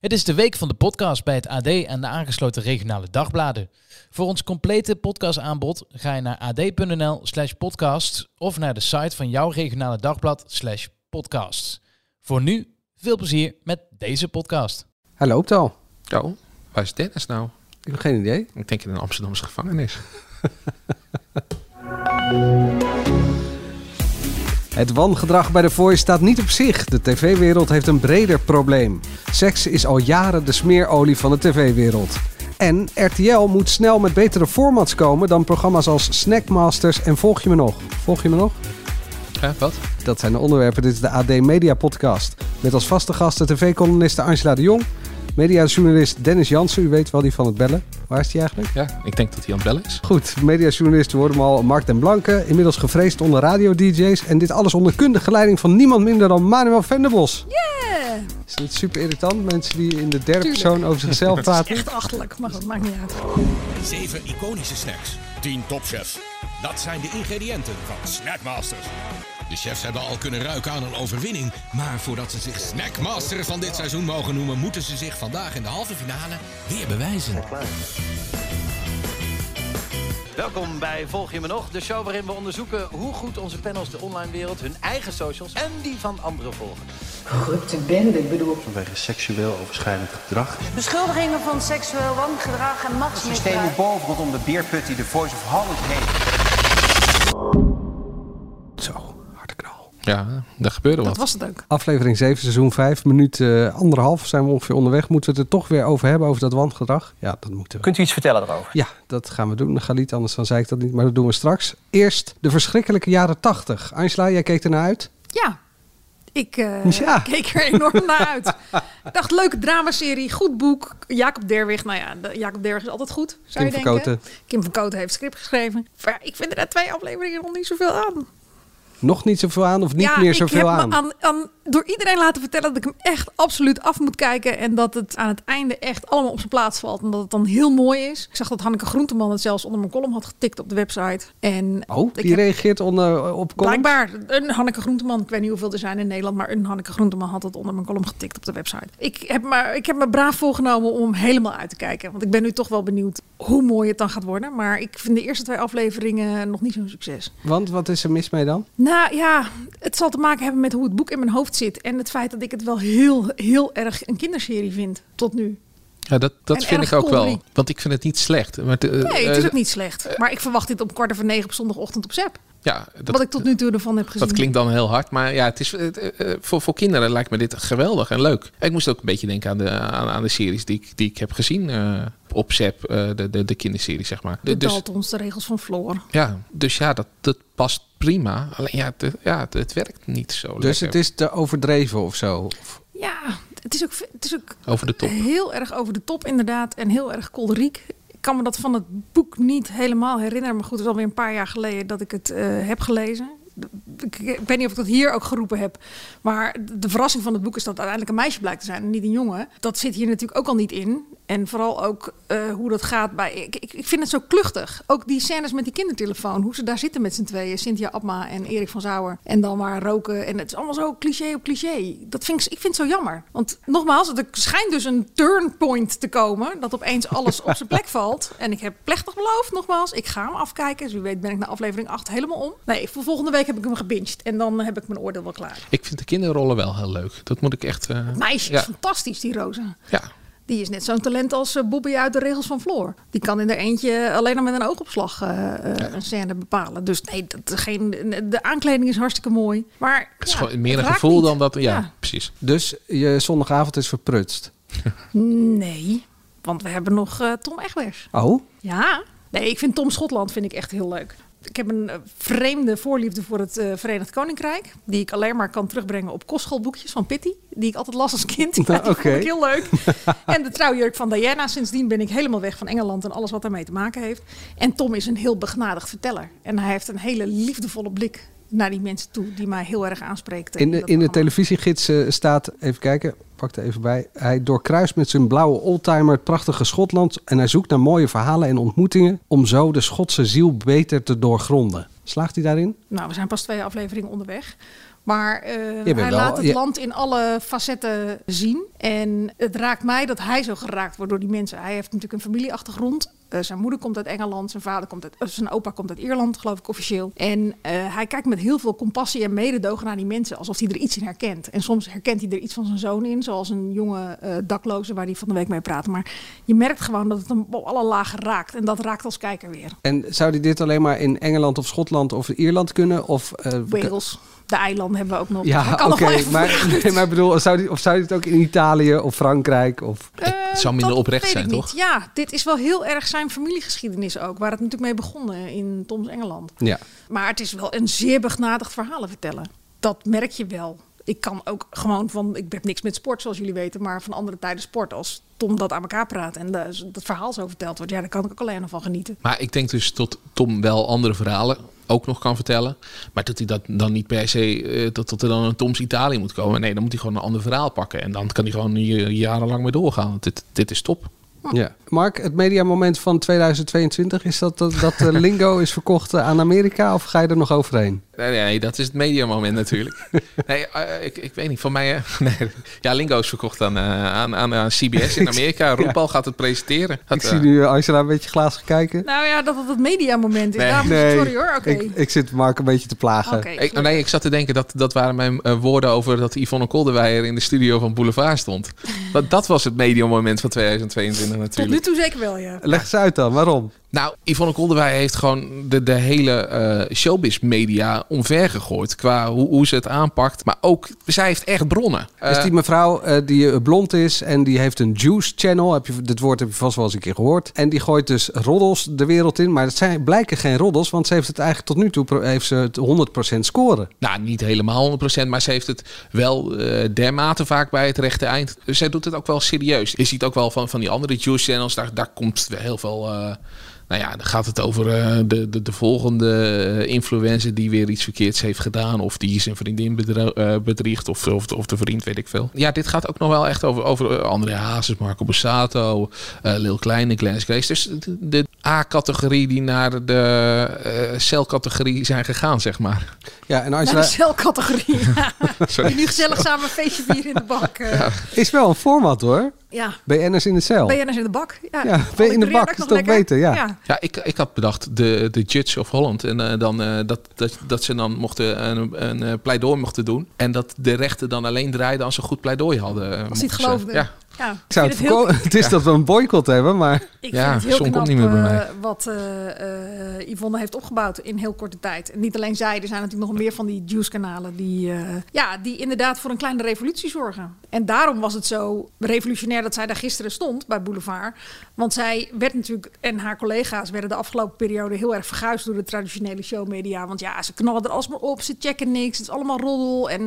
Het is de week van de podcast bij het AD en de aangesloten regionale dagbladen. Voor ons complete podcastaanbod ga je naar ad.nl slash podcast of naar de site van jouw regionale dagblad slash podcasts. Voor nu, veel plezier met deze podcast. Hij loopt al. Oh, waar is Dennis nou? Ik heb geen idee. Ik denk in een Amsterdamse gevangenis. Het wangedrag bij de Voice staat niet op zich. De tv-wereld heeft een breder probleem. Seks is al jaren de smeerolie van de tv-wereld. En RTL moet snel met betere formats komen dan programma's als Snackmasters en Volg je me nog? Volg je me nog? Wat? Dat zijn de onderwerpen. Dit is de AD Media Podcast. Met als vaste gasten tv-columniste Angela de Jong, mediajournalist Dennis Jansen. U weet wel die van het bellen. Waar is die eigenlijk? Ja, ik denk dat hij aan het bellen is. Goed, mediajournalist, hem al, Mark den Blanke. Inmiddels gevreesd onder radio-dj's. En dit alles onder kundige leiding van niemand minder dan Manuel Venderbos. Yeah. Is het niet super irritant? Mensen die in de derde persoon over zichzelf praten. Echt achterlijk, maar dat maakt niet uit. 7 iconische snacks. 10 topchefs. Dat zijn de ingrediënten van Snackmasters. De chefs hebben al kunnen ruiken aan een overwinning. Maar voordat ze zich Snackmaster van dit seizoen mogen noemen... moeten ze zich vandaag in de halve finale weer bewijzen. Welkom bij Volg je me nog, de show waarin we onderzoeken hoe goed onze panels de online wereld hun eigen socials en die van anderen volgen. Corrupte bende, ik bedoel. Vanwege seksueel overschrijdend gedrag. Beschuldigingen van seksueel wangedrag en machtsmisbruik. boven rondom de beerput die de Voice of Holland heet. Zo. Ja, daar gebeurde Dat wat. was het ook. Aflevering 7, seizoen 5, minuut eh, anderhalf zijn we ongeveer onderweg. Moeten we het er toch weer over hebben, over dat wangedrag? Ja, dat moeten we. Kunt u iets vertellen erover? Ja, dat gaan we doen. Galit, anders dan zei ik dat niet, maar dat doen we straks. Eerst de verschrikkelijke jaren 80. Angela, jij keek ernaar uit? Ja. Ik eh, Ja. keek er enorm naar uit. Ik dacht, leuke dramaserie, goed boek. Jacob Derwig, nou ja, de- Jacob Derwig is altijd goed, zou Kim je van denken. Koten. Kim van Koten heeft script geschreven. Maar ik vind er na twee afleveringen nog niet zoveel aan. Nog niet zoveel aan of niet ja, meer ik zoveel heb aan? aan, aan door iedereen laten vertellen dat ik hem echt absoluut af moet kijken. En dat het aan het einde echt allemaal op zijn plaats valt. En dat het dan heel mooi is. Ik zag dat Hanneke Groenteman het zelfs onder mijn column had getikt op de website. En Oh, die heb- reageert onder, op columns? Blijkbaar een Hanneke Groenteman. Ik weet niet hoeveel er zijn in Nederland, maar een Hanneke Groenteman had het onder mijn column getikt op de website. Ik heb, maar, ik heb me braaf voorgenomen om hem helemaal uit te kijken. Want ik ben nu toch wel benieuwd hoe mooi het dan gaat worden. Maar ik vind de eerste twee afleveringen nog niet zo'n succes. Want wat is er mis mee dan? Nou ja, het zal te maken hebben met hoe het boek in mijn hoofd zit. En het feit dat ik het wel heel, heel erg een kinderserie vind tot nu. Ja, dat, dat En vind ik ook wel. Want ik vind het niet slecht. Maar eh, Nee, het is eh, ook niet slecht. Maar ik verwacht dit om kwart over negen op zondagochtend op ZEP. Ja, dat, Wat ik tot nu toe ervan heb gezien. dat klinkt dan heel hard. Maar ja, het is, eh, eh, voor, voor kinderen lijkt me dit geweldig en leuk. Ik moest ook een beetje denken aan de, aan, aan de series die ik, die ik heb gezien eh, op ZEP. eh, de, de, de kinderserie, zeg maar. De dus, Daltons, de regels van Floor. ja, dus ja, dat, dat past prima. Alleen ja, het, ja, het, het werkt niet zo Dus lekker. het is te overdreven of zo? Ja, het is ook, het is ook Over de top. heel erg over de top inderdaad. En heel erg kolderiek. Kan me dat van het boek niet helemaal herinneren. Maar goed, het is alweer een paar jaar geleden dat ik het eh, heb gelezen. Ik, ik weet niet of ik dat hier ook geroepen heb. Maar de verrassing van het boek is dat uiteindelijk een meisje blijkt te zijn en niet een jongen. Dat zit hier natuurlijk ook al niet in. En vooral ook eh, hoe dat gaat bij. Ik, ik, ik vind het zo kluchtig. Ook die scènes met die kindertelefoon. Hoe ze daar zitten met z'n tweeën. Cynthia Abma en Erik van Zouwer. En dan maar roken. En het is allemaal zo cliché op cliché. Dat vind ik, ik vind het zo jammer. Want nogmaals, er schijnt dus een turnpoint te komen. Dat opeens alles op zijn plek valt. En ik heb plechtig beloofd, nogmaals. Ik ga hem afkijken. Dus wie weet ben ik na aflevering 8 helemaal om. Nee, voor volgende week heb ik hem gebinged. En dan heb ik mijn oordeel wel klaar. Ik vind de kinderrollen wel heel leuk. Dat moet ik echt... eh, Meisje ja, fantastisch, die Rosa. ja, Die is net zo'n talent als eh, Bobby uit de regels van Floor. Die kan in er eentje alleen al met een oogopslag eh, eh, een scène bepalen. Dus nee, dat, geen, de aankleding is hartstikke mooi. Maar het is ja, gewoon meer een gevoel niet. dan dat... Ja, Ja. precies. Dus je zondagavond is verprutst. Nee, want we hebben nog eh, Tom Egbers. Oh, Ja. Nee, ik vind Tom Schotland vind ik echt heel leuk. Ik heb een eh, vreemde voorliefde voor het eh, Verenigd Koninkrijk. Die ik alleen maar kan terugbrengen op kostschoolboekjes van Pitty. Die ik altijd las als kind. Ja, die vond Oké. ik heel leuk. en de trouwjurk van Diana. Sindsdien ben ik helemaal weg van Engeland en alles wat daarmee te maken heeft. En Tom is een heel begnadigd verteller. En hij heeft een hele liefdevolle blik naar die mensen toe. Die mij heel erg aanspreekt. In de, in de televisiegids eh, staat, even kijken, pak er even bij. Hij doorkruist met zijn blauwe oldtimer het prachtige Schotland. En hij zoekt naar mooie verhalen en ontmoetingen. om zo de Schotse ziel beter te doorgronden. Slaagt hij daarin? Nou, we zijn pas twee afleveringen onderweg. Maar eh, hij wel- laat het je- land in alle facetten zien. En het raakt mij dat hij zo geraakt wordt door die mensen. Hij heeft natuurlijk een familieachtergrond. Eh, zijn moeder komt uit Engeland, zijn vader komt uit, eh, zijn opa komt uit Ierland, geloof ik officieel. En hij kijkt met heel veel compassie en mededogen naar die mensen, alsof hij er iets in herkent. En soms herkent hij er iets van zijn zoon in, zoals een jonge dakloze waar hij van de week mee praat. Maar je merkt gewoon dat het hem op alle lagen raakt. En dat raakt als kijker weer. En zou hij dit alleen maar in Engeland of Schotland of Ierland kunnen? Of, Wales, de eilanden hebben we ook nog. Ja, oké. kan nog wel even Maar, nee, maar bedoel, zou die, of zou het ook in Italië of Frankrijk? Of... Het zou minder Dat oprecht weet zijn, ik niet. toch? Ja, dit is wel heel erg zijn familiegeschiedenis ook. Waar het natuurlijk mee begonnen in Toms Engeland. Ja. Maar het is wel een zeer begnadigd verhalen vertellen. Dat merk je wel. Ik kan ook gewoon van, ik heb niks met sport zoals jullie weten, maar van andere tijden sport. Als Tom dat aan elkaar praat en dat verhaal zo verteld wordt, ja, daar kan ik ook alleen nog van genieten. Maar ik denk dus dat Tom wel andere verhalen ook nog kan vertellen. Maar dat hij dat dan niet per se, eh, dat, dat er dan een Toms Italië moet komen. Nee, dan moet hij gewoon een ander verhaal pakken. En dan kan hij gewoon jarenlang mee doorgaan. Dit, dit is top. Ja. Mark, het mediamoment van 2022, is dat dat, dat de lingo is verkocht eh, aan Amerika of ga je er nog overheen? Nee, nee, dat is het mediamoment natuurlijk. nee, eh, ik, ik weet niet, van mij... eh, nee, ja, Lingo is verkocht aan, eh, aan, aan, aan CBS in Amerika. RuPaul gaat het presenteren. Dat, ik zie eh, nu Angela een beetje glazig kijken. Nou ja, dat het het mediamoment is. Nee. Het- sorry hoor, oké. ik, ik zit Mark een beetje te plagen. Ik, nee, ik zat te denken dat dat waren mijn eh, woorden over dat Yvonne Kolderweijer in de studio van Boulevard stond. dat, dat was het mediamoment van 2022 Tot natuurlijk. nu toe zeker wel, ja. Leg eens uit dan, waarom? Nou, Yvonne Kolderweijer heeft gewoon de, de hele eh, showbiz media omver gegooid qua hoe, hoe ze het aanpakt. Maar ook, zij heeft echt bronnen. is Eh, die mevrouw eh, die blond is en die heeft een juice channel. Heb je, dit woord heb je vast wel eens een keer gehoord. En die gooit dus roddels de wereld in. Maar dat zijn, blijken geen roddels, want ze heeft het eigenlijk tot nu toe heeft ze het 100% scoren. Nou, niet helemaal 100%, maar ze heeft het wel dermate vaak bij het rechte eind. Dus zij doet het ook wel serieus. Je ziet ook wel van, van die andere juice channels, daar, daar komt heel veel... nou ja, dan gaat het over eh, de, de, de volgende eh, influencer die weer iets verkeerds heeft gedaan. Of die zijn vriendin eh, bedriegt. Of, of, de- of de vriend, weet ik veel. Ja, dit gaat ook nog wel echt over, over André Hazes, Marco Borsato, eh Lil Kleine, Glennis Grace. Dus de, de A-categorie die naar de eh celcategorie zijn gegaan, zeg maar. Ja, en Naar Angela de celcategorie. Sorry. Die nu gezellig samen een feestje vieren in de bak. eh. is wel een format hoor. Ja. BN'ers in de cel. BN'ers in de bak. Ja, Ja, in de bak, dat is toch beter, ja. Ja, ik, ik had bedacht de, de Judge of Holland. En eh, dan, eh, dat, dat, dat ze dan mochten een, een eh, pleidooi mochten doen. En dat de rechter dan alleen draaiden als ze goed pleidooi hadden. Als het ze- geloofde. Ja. Ja, Ik zou het, heel- is dat we een boycott hebben, maar... Ik Ja, vind het heel Son knap komt niet meer bij eh, mij. wat eh, eh, Yvonne heeft opgebouwd in heel korte tijd. En niet alleen zij, er zijn natuurlijk nog meer van die juice-kanalen die, eh, ja, die inderdaad voor een kleine revolutie zorgen. En daarom was het zo revolutionair dat zij daar gisteren stond bij Boulevard. Want zij werd natuurlijk, en haar collega's werden de afgelopen periode heel erg verguisd door de traditionele showmedia. Want ja, ze knallen er alsmaar op, ze checken niks, het is allemaal roddel. En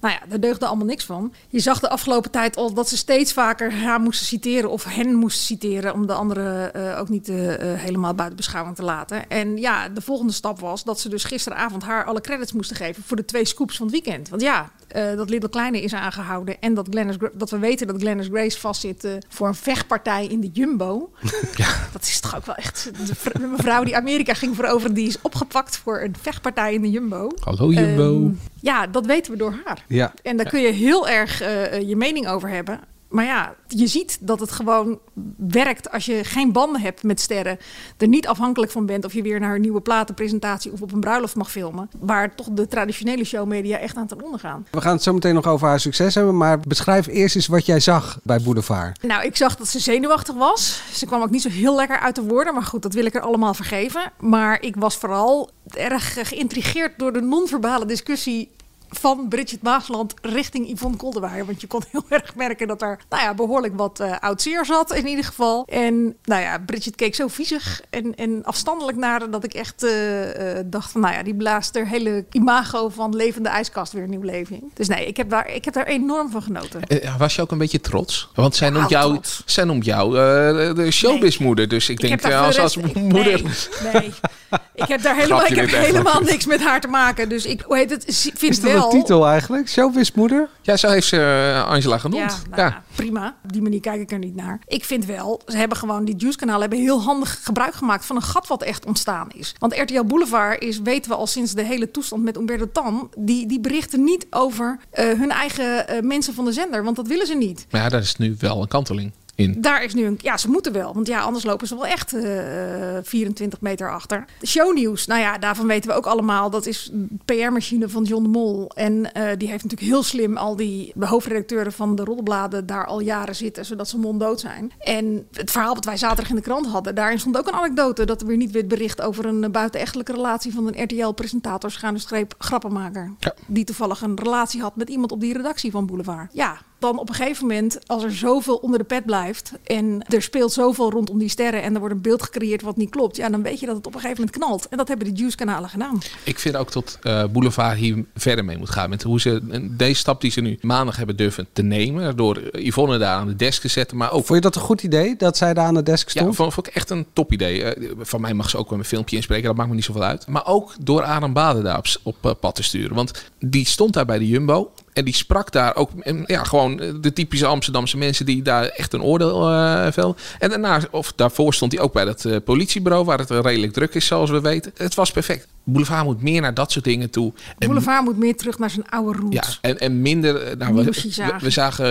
nou ja, daar deugde allemaal niks van. Je zag de afgelopen tijd al dat ze steeds vaker haar moesten citeren of hen moesten citeren om de anderen eh, ook niet eh, eh, helemaal buiten beschouwing te laten. En ja, de volgende stap was dat ze dus gisteravond haar alle credits moesten geven voor de twee scoops van het weekend. Want ja, dat Little Kleine is aangehouden en dat, Glennis, dat we weten dat Glennis Grace vastzit voor een vechtpartij in de Jumbo. Dat is toch ook wel echt de, vr- de mevrouw die Amerika ging veroveren, die is opgepakt voor een vechtpartij in de Jumbo. Hallo Jumbo. Ehm, ja, dat weten we door haar. Ja. En daar kun je heel erg je mening over hebben. Maar ja, je ziet dat het gewoon werkt als je geen banden hebt met sterren. Er niet afhankelijk van bent of je weer naar een nieuwe platenpresentatie of op een bruiloft mag filmen. Waar toch de traditionele showmedia echt aan ten onder gaan. We gaan het zo meteen nog over haar succes hebben, maar beschrijf eerst eens wat jij zag bij Boulevard. Nou, ik zag dat ze zenuwachtig was. Ze kwam ook niet zo heel lekker uit de woorden. Maar goed, dat wil ik er allemaal vergeven. Maar ik was vooral erg geïntrigeerd door de non-verbale discussie van Bridget Maasland richting Yvonne Kolderweijer. Want je kon heel erg merken dat daar nou ja, behoorlijk wat uh, oud zeer zat in ieder geval. En nou ja, Bridget keek zo viezig en, en afstandelijk naar dat ik echt uh, uh, dacht van nou ja, die blaast er hele imago van levende ijskast weer een nieuw leven in. Dus nee, ik heb daar, ik heb daar enorm van genoten. was je ook een beetje trots? Want zij noemt jou, trots. zij noemt jou de showbizmoeder. Dus ik, ik denk als, als moeder... Nee, nee. Ik heb daar helemaal, ik heb helemaal niks met haar te maken. Dus ik hoe heet het, vind Is dat wel... een titel eigenlijk? Showbizmoeder? Ja, zo heeft ze uh, Angela genoemd. Ja, nou, ja. prima. Op die manier kijk ik er niet naar. Ik vind wel, ze hebben gewoon, die Juice-kanaal hebben heel handig gebruik gemaakt van een gat wat echt ontstaan is. Want RTL Boulevard is, weten we al sinds de hele toestand met Umberto Tan, die, die berichten niet over uh, hun eigen uh, mensen van de zender, want dat willen ze niet. Maar ja, dat is nu wel een kanteling. In. Daar is nu een. Ja, ze moeten wel. Want ja, anders lopen ze wel echt uh, 24 meter achter. Shownieuws. Nou ja, daarvan weten we ook allemaal. Dat is PR-machine van John de Mol. En uh, die heeft natuurlijk heel slim al die hoofdredacteuren van de roddelbladen daar al jaren zitten. Zodat ze monddood zijn. En het verhaal wat wij zaterdag in de krant hadden. Daarin stond ook een anekdote. Dat er weer niet werd bericht over een buitenechtelijke relatie van een RTL-presentator. Schuine streep grappenmaker. Ja. Die toevallig een relatie had met iemand op die redactie van Boulevard. Ja, dan op een gegeven moment, als er zoveel onder de pet blijft en er speelt zoveel rondom die sterren en er wordt een beeld gecreëerd wat niet klopt, ja, dan weet je dat het op een gegeven moment knalt. En dat hebben de Juice-kanalen gedaan. Ik vind ook dat uh, Boulevard hier verder mee moet gaan met hoe ze deze stap die ze nu maandag hebben durven te nemen, door Yvonne daar aan de desk te zetten, maar ook. Vond je dat een goed idee dat zij daar aan de desk stond? Ja, vond, vond ik echt een top idee. Uh, van mij mag ze ook wel een filmpje inspreken, dat maakt me niet zoveel uit. Maar ook door Adam Baden daar op, op uh, pad te sturen, want die stond daar bij de Jumbo. En die sprak daar ook, ja, gewoon de typische Amsterdamse mensen die daar echt een oordeel uh, velden. En daarna, of daarvoor stond hij ook bij dat uh, politiebureau, waar het redelijk druk is, zoals we weten. Het was perfect. Boulevard moet meer naar dat soort dingen toe. Boulevard en, moet meer terug naar zijn oude roots. Ja, en, en minder. Nou, we, we, we, zagen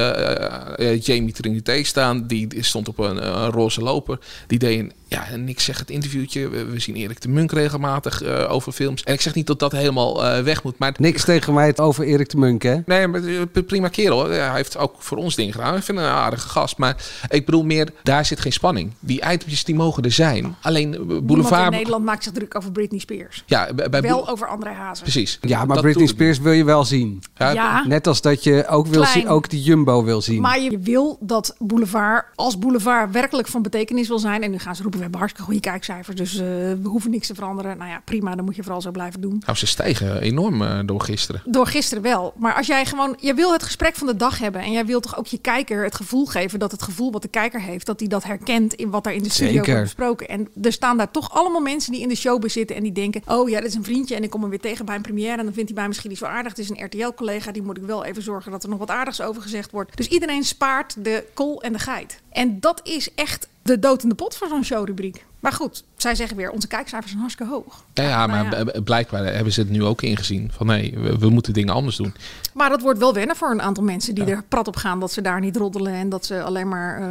uh, Jamie Trinité staan. Die stond op een, een roze loper. Die deed een ja, en ik zeg het interviewtje. We, we zien Erik de Munk regelmatig uh, over films. En ik zeg niet dat dat helemaal uh, weg moet. Maar Niks tegen mij het over Erik de Munk, hè? Nee, maar prima kerel. Hij heeft ook voor ons dingen gedaan. Ik vind hem een aardige gast. Maar ik bedoel meer, daar zit geen spanning. Die itempjes die mogen er zijn. Alleen Boulevard... Niemand in Nederland maakt zich druk over Britney Spears. Ja, bij wel over André Hazes. Precies. Ja, maar dat Britney Spears wil je wel zien. Ja. ja. Net als dat je ook, wil zien, ook die Jumbo wil zien. Maar je wil dat Boulevard, als Boulevard werkelijk van betekenis wil zijn... en nu gaan ze roepen, we hebben hartstikke goede kijkcijfers... dus uh, we hoeven niks te veranderen. Nou ja, prima, dan moet je vooral zo blijven doen. Nou, ze stijgen enorm uh, door gisteren. Door gisteren wel. Maar als jij gewoon... Je wil het gesprek van de dag hebben... en jij wilt toch ook je kijker het gevoel geven... dat het gevoel wat de kijker heeft... dat hij dat herkent in wat er in de studio Zeker. wordt besproken. En er staan daar toch allemaal mensen die in de show zitten... en die denken, oh ja, dit is een vriendje... en ik kom hem weer tegen bij een première... en dan vindt hij mij misschien niet zo aardig. Het is een RTL-collega, die moet ik wel even zorgen... dat er nog wat aardigs over gezegd wordt. Dus iedereen spaart de kool en de geit. En dat is echt de dood in de pot van zo'n showrubriek. Maar goed, zij zeggen weer, onze kijkcijfers zijn hartstikke hoog. Ja, ja maar nou ja. blijkbaar hebben ze het nu ook ingezien. Van nee, we, we, moeten dingen anders doen. Maar dat wordt wel wennen voor een aantal mensen die er prat op gaan dat ze daar niet roddelen en dat ze alleen maar uh,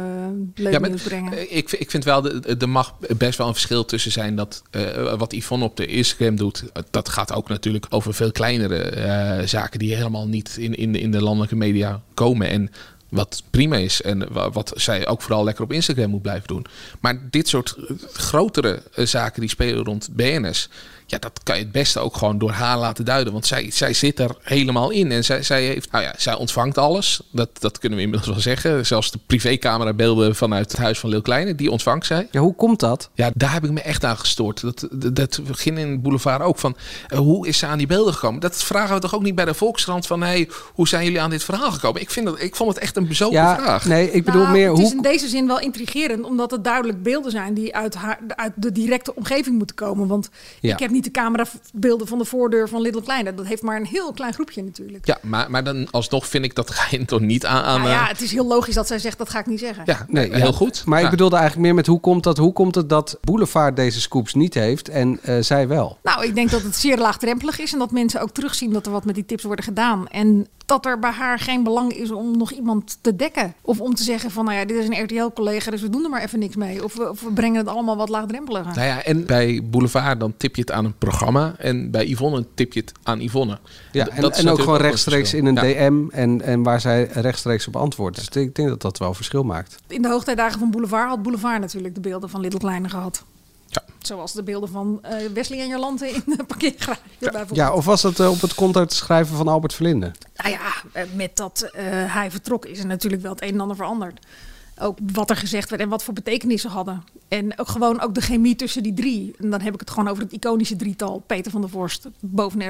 leuk ja, nieuws brengen. Ik, ik vind wel, er mag best wel een verschil tussen zijn dat uh, wat Yvonne op de Instagram doet, dat gaat ook natuurlijk over veel kleinere uh, zaken die helemaal niet in, in, in de landelijke media komen. En wat prima is en wat zij ook vooral lekker op Instagram moet blijven doen. Maar dit soort grotere zaken die spelen rond BNS. Ja, dat kan je het beste ook gewoon door haar laten duiden. Want zij, zij zit er helemaal in. En zij, zij, heeft, nou ja, zij ontvangt alles. Dat, dat kunnen we inmiddels wel zeggen. Zelfs de privécamerabeelden vanuit het huis van Leeuw Kleine, die ontvangt zij. Ja, hoe komt dat? Ja, daar heb ik me echt aan gestoord. Dat, dat, dat begin in boulevard ook van... Uh, hoe is ze aan die beelden gekomen? Dat vragen we toch ook niet bij de Volkskrant van... Hey, hoe zijn jullie aan dit verhaal gekomen? Ik, vind dat, ik vond het echt een bezopen ja, vraag. Nee, ik bedoel nou, meer... Het is hoe... in deze zin wel intrigerend... omdat het duidelijk beelden zijn die uit, haar, uit de directe omgeving moeten komen. Want Ja. ik heb niet de camerabeelden van de voordeur van Little Kleine. Dat heeft maar een heel klein groepje natuurlijk. Ja, maar, maar dan alsnog vind ik dat ga je toch niet aan... aan Nou ja, eh, het is heel logisch dat zij zegt, dat ga ik niet zeggen. ja, Nee, heel ja. goed. Maar Ja. ik bedoelde eigenlijk meer met hoe komt dat? Hoe komt het dat Boulevard deze scoops niet heeft en eh, zij wel? Nou, ik denk dat het zeer laagdrempelig is en dat mensen ook terugzien dat er wat met die tips worden gedaan. En dat er bij haar geen belang is om nog iemand te dekken. Of om te zeggen van, nou ja, dit is een RTL-collega, dus we doen er maar even niks mee. Of we, of we brengen het allemaal wat laagdrempeliger. Nou ja, en bij Boulevard dan tip je het aan een programma. En bij Yvonne tip je het aan Yvonne. Ja, D- en, dat en ook gewoon rechtstreeks in een Ja. DM en, en waar zij rechtstreeks op antwoordt. Dus ik denk dat dat wel verschil maakt. In de hoogtijdagen van Boulevard had Boulevard natuurlijk de beelden van Little Kleine gehad. Ja. Zoals de beelden van eh, Wesley en Jolante in de parkeergarage bijvoorbeeld. Ja, of was dat eh, op het konto te schrijven van Albert Verlinde? Nou ja, eh, met dat hij vertrok is er natuurlijk wel het een en ander veranderd. Ook wat er gezegd werd en wat voor betekenissen hadden. En ook gewoon ook de chemie tussen die drie. En dan heb ik het gewoon over het iconische drietal. Peter van der Vorst, boven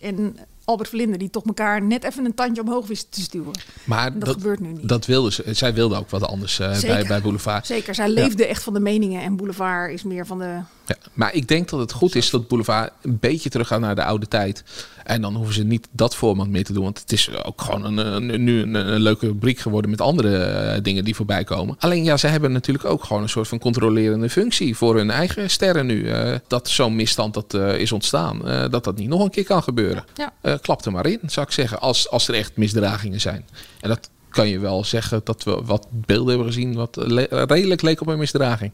en Albert Verlinde. Die toch elkaar net even een tandje omhoog wisten te stuwen. Maar dat gebeurt nu niet. Dat wilde ze. Zij wilde ook wat anders eh, bij, bij Boulevard. Zeker, zij leefde echt van de meningen. En Boulevard is meer van de... Ja, maar ik denk dat het goed is dat Boulevard een beetje teruggaat naar de oude tijd. En dan hoeven ze niet dat format meer te doen. Want het is ook gewoon een, een- nu een, een leuke rubriek geworden met andere eh, dingen die voorbij komen. Alleen ja, ze hebben natuurlijk ook gewoon een soort van controlerende functie voor hun eigen sterren nu. Eh, dat zo'n misstand dat is ontstaan, dat dat niet nog een keer kan gebeuren. Ja. Eh, klap er maar in, zou ik zeggen, als, als er echt misdragingen zijn. En dat kan je wel zeggen dat we wat beelden hebben gezien wat le- redelijk leek op een misdraging.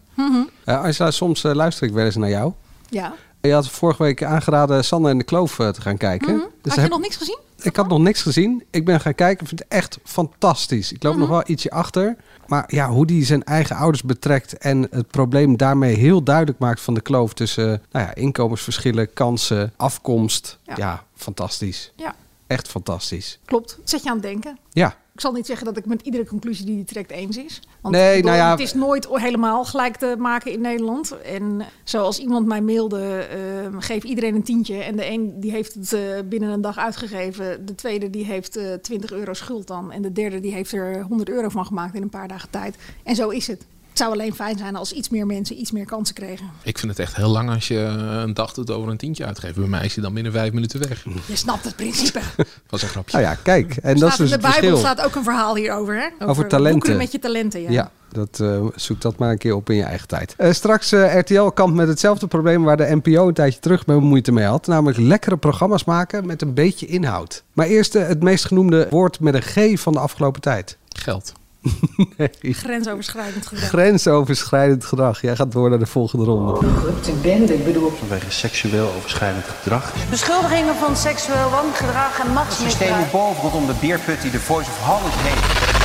Eh Angela, soms eh, luister ik wel eens naar jou. Ja. Je had vorige week aangeraden Sander en de Kloof eh, te gaan kijken. Mhm. Dus Had je heb- nog niks gezien? Ik had nog niks gezien. Ik ben gaan kijken. Ik vind het echt fantastisch. Ik loop Mhm. nog wel ietsje achter. Maar ja, hoe die zijn eigen ouders betrekt en het probleem daarmee heel duidelijk maakt van de kloof tussen nou ja, inkomensverschillen, kansen, afkomst. Ja. Ja, fantastisch. Ja, Echt fantastisch. klopt. Zet je aan het denken. Ja, Ik zal niet zeggen dat ik met iedere conclusie die hij trekt eens is. Want Nee, ik bedoel, nou ja- het is nooit helemaal gelijk te maken in Nederland. En zoals iemand mij mailde, eh, geef iedereen een tientje. En de een die heeft het eh, binnen een dag uitgegeven. De tweede die heeft eh 20 euro schuld dan. En de derde die heeft er 100 euro van gemaakt in een paar dagen tijd. En zo is het. Het zou alleen fijn zijn als iets meer mensen iets meer kansen kregen. Ik vind het echt heel lang als je eh, een dag doet over een tientje uitgeven. Bij mij is hij dan binnen vijf minuten weg. Je snapt het principe. was een grapje. nou ja, kijk. En dat is dus in de Bijbel verschil. staat ook een verhaal hierover. Hè? Over talenten. woekeren met je talenten. Ja. Ja, dat, eh, zoek dat maar een keer op in je eigen tijd. Eh, straks eh, RTL kampt met hetzelfde probleem waar de NPO een tijdje terug mee moeite mee had. Namelijk lekkere programma's maken met een beetje inhoud. Maar eerst het meest genoemde woord met een G van de afgelopen tijd. Geld. nee. Grensoverschrijdend gedrag. Grensoverschrijdend gedrag. Jij gaat door naar de volgende ronde. Corrupte bende, ik bedoel. Vanwege seksueel overschrijdend gedrag. Beschuldigingen van seksueel wangedrag en machtsmisbruik. Het systeem boven rondom de beerput die de Voice of Holland heeft.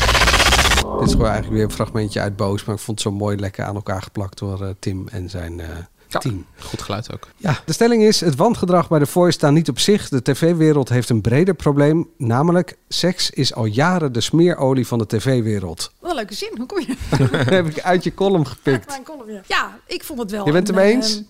Dit is gewoon eigenlijk weer een fragmentje uit Boos, maar ik vond het zo mooi lekker aan elkaar geplakt door eh, Tim en zijn... Eh, 10. Goed geluid ook. Ja, de stelling is: het wandgedrag bij de Voice staat niet op zich. De tv-wereld heeft een breder probleem. Namelijk, seks is al jaren de smeerolie van de tv-wereld. Wat een leuke zin. Hoe kom je? dat heb ik uit je column gepikt. Mijn ja. ik vond het wel. Je bent het eh, eens?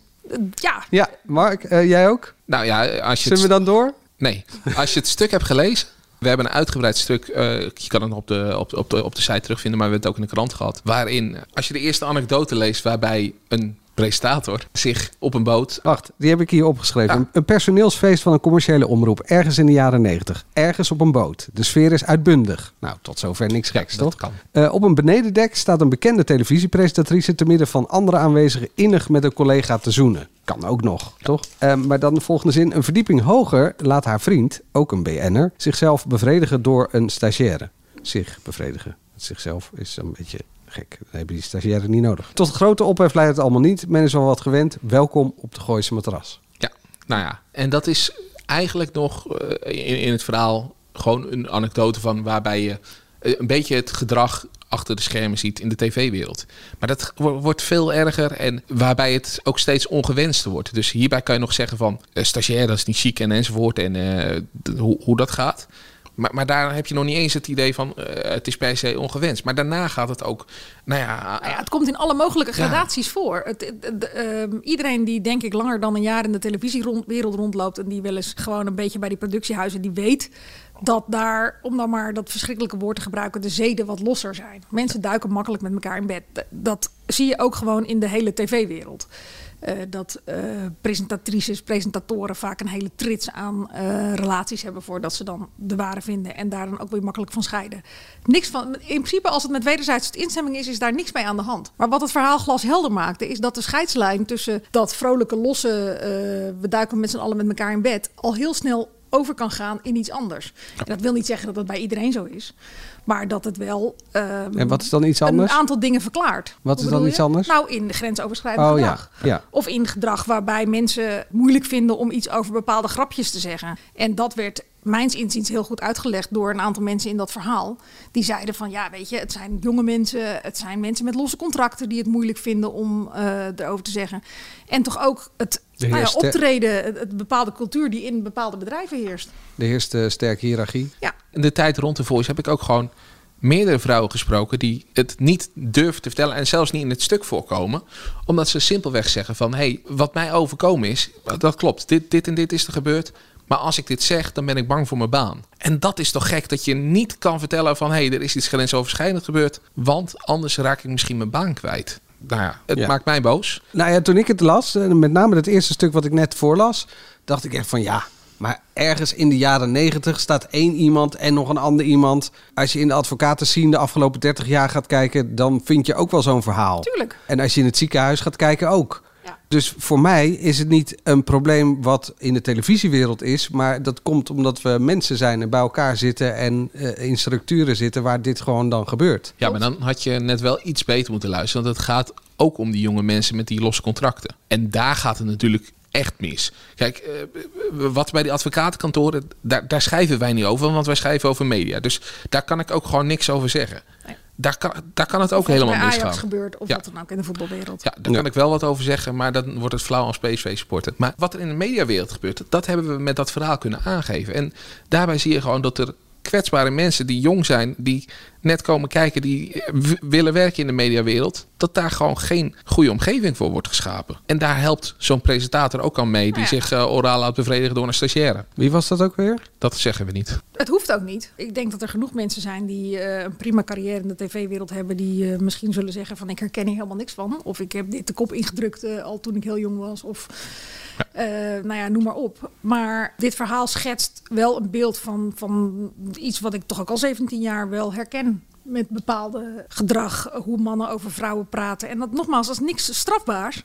Ja. Ja, Mark, eh, jij ook? Nou ja, als je. Zullen we dan door? Nee. Als je het stuk hebt gelezen, we hebben een uitgebreid stuk, eh, je kan het op de, op, de, op de site terugvinden, maar we hebben het ook in de krant gehad. Waarin, als je de eerste anekdote leest waarbij een presentator zich op een boot Wacht, die heb ik hier opgeschreven. Ja. Een- personeelsfeest van een commerciële omroep. Ergens in de jaren 90. Ergens op een boot. De sfeer is uitbundig. Nou, tot zover niks geks, dat toch? kan. Eh, op een benedendek staat een bekende televisiepresentatrice... te midden van andere aanwezigen innig met een collega te zoenen. Kan ook nog, toch? Eh, maar dan de volgende zin. Een verdieping hoger laat haar vriend, ook een BN'er... zichzelf bevredigen door een stagiaire. Zich bevredigen. Zichzelf is een beetje gek. Dan hebben die stagiaire niet nodig. Tot grote ophef leidt het allemaal niet. Men is al wat gewend. Welkom op de Gooise matras. Ja, nou ja. En dat is eigenlijk nog eh, in, het verhaal gewoon een anekdote van waarbij je eh, een beetje het gedrag achter de schermen ziet in de tv-wereld. Maar dat wo- wordt veel erger en waarbij het ook steeds ongewenster wordt. Dus hierbij kan je nog zeggen van uh, stagiair, dat is niet chic en enzovoort en eh, hoe, hoe dat gaat. Maar, maar daar heb je nog niet eens het idee van eh, het is per se ongewenst. Maar daarna gaat het ook, nou ja, Nou ja, het komt in alle mogelijke Ja. gradaties voor. Het, het- het- ehm, iedereen die denk ik langer dan een jaar in de televisiewereld rondloopt... en die wel eens gewoon een beetje bij die productiehuizen... die weet dat daar, om dan maar dat verschrikkelijke woord te gebruiken... de zeden wat losser zijn. Mensen duiken makkelijk met elkaar in bed. Dat zie je ook gewoon in de hele tv-wereld. Eh, dat eh, presentatrices, presentatoren vaak een hele trits aan eh, relaties hebben voordat ze dan de ware vinden en daar dan ook weer makkelijk van scheiden. Niks van, in principe, als het met wederzijdse instemming is, is daar niks mee aan de hand. Maar wat het verhaal glashelder maakte, is dat de scheidslijn tussen dat vrolijke, losse, we duiken met z'n allen met elkaar in bed, al heel snel over kan gaan in iets anders. En dat wil niet zeggen dat dat bij iedereen zo is. Maar dat het wel ehm, En wat is dan iets anders? een aantal dingen verklaart. Wat Hoe is dan iets je? anders? Nou, in de grensoverschrijdend Oh gedrag. ja. Of in gedrag waarbij mensen moeilijk vinden om iets over bepaalde grapjes te zeggen. En dat werd mijns inziens heel goed uitgelegd door een aantal mensen in dat verhaal. Die zeiden van ja, weet je, het zijn jonge mensen, het zijn mensen met losse contracten die het moeilijk vinden om eh, erover te zeggen. En toch ook het nou ja, optreden, het, bepaalde cultuur die in bepaalde bedrijven heerst. De eerste sterke hiërarchie. In de tijd rond de Voice heb ik ook gewoon meerdere vrouwen gesproken die het niet durven te vertellen en zelfs niet in het stuk voorkomen, omdat ze simpelweg zeggen van hé, hey, wat mij overkomen is, dat klopt, dit, dit en dit is er gebeurd, maar als ik dit zeg, dan ben ik bang voor mijn baan. En dat is toch gek dat je niet kan vertellen van hé, hey, er is iets grensoverschrijdend gebeurd, want anders raak ik misschien mijn baan kwijt. Nou ja, het Ja. maakt mij boos. Nou ja, toen ik het las, eh, met name het eerste stuk wat ik net voorlas, dacht ik echt van ja, maar ergens in de jaren negentig staat één iemand en nog een ander iemand. Als je in de advocaten zien de afgelopen 30 jaar gaat kijken, dan vind je ook wel zo'n verhaal. Tuurlijk. En als je in het ziekenhuis gaat kijken ook. Dus voor mij is het niet een probleem wat in de televisiewereld is, maar dat komt omdat we mensen zijn en bij elkaar zitten en eh, in structuren zitten waar dit gewoon dan gebeurt. Ja, maar dan had je net wel iets beter moeten luisteren. Want het gaat ook om die jonge mensen met die losse contracten. En daar gaat het natuurlijk echt mis. Kijk, eh, wat bij die advocatenkantoren, daar, daar schrijven wij niet over, want wij schrijven over media. Dus daar kan ik ook gewoon niks over zeggen. Daar kan, daar kan het ook helemaal bij Ajax misgaan. gebeurt of Ja. wat dan ook in de voetbalwereld. Ja, daar kan ik wel wat over zeggen, maar dan wordt het flauw als PSV-supporter. Maar wat er in de mediawereld gebeurt, dat hebben we met dat verhaal kunnen aangeven. En daarbij zie je gewoon dat er kwetsbare mensen die jong zijn, die net komen kijken, die eh, w- willen werken in de mediawereld, dat daar gewoon geen goede omgeving voor wordt geschapen. En daar helpt zo'n presentator ook aan mee, die zich eh, oraal laat bevredigen door een stagiaire. Wie was dat ook weer? Dat zeggen we niet. Het hoeft ook niet. Ik denk dat er genoeg mensen zijn die eh, een prima carrière in de tv-wereld hebben. Die eh, misschien zullen zeggen van ik herken hier helemaal niks van. Of ik heb dit de kop ingedrukt eh, al toen ik heel jong was. Of eh, nou ja, noem maar op. Maar dit verhaal schetst wel een beeld van, van iets wat ik toch ook al 17 jaar wel herken. Met bepaalde gedrag, hoe mannen over vrouwen praten. En dat nogmaals, dat is niks strafbaars.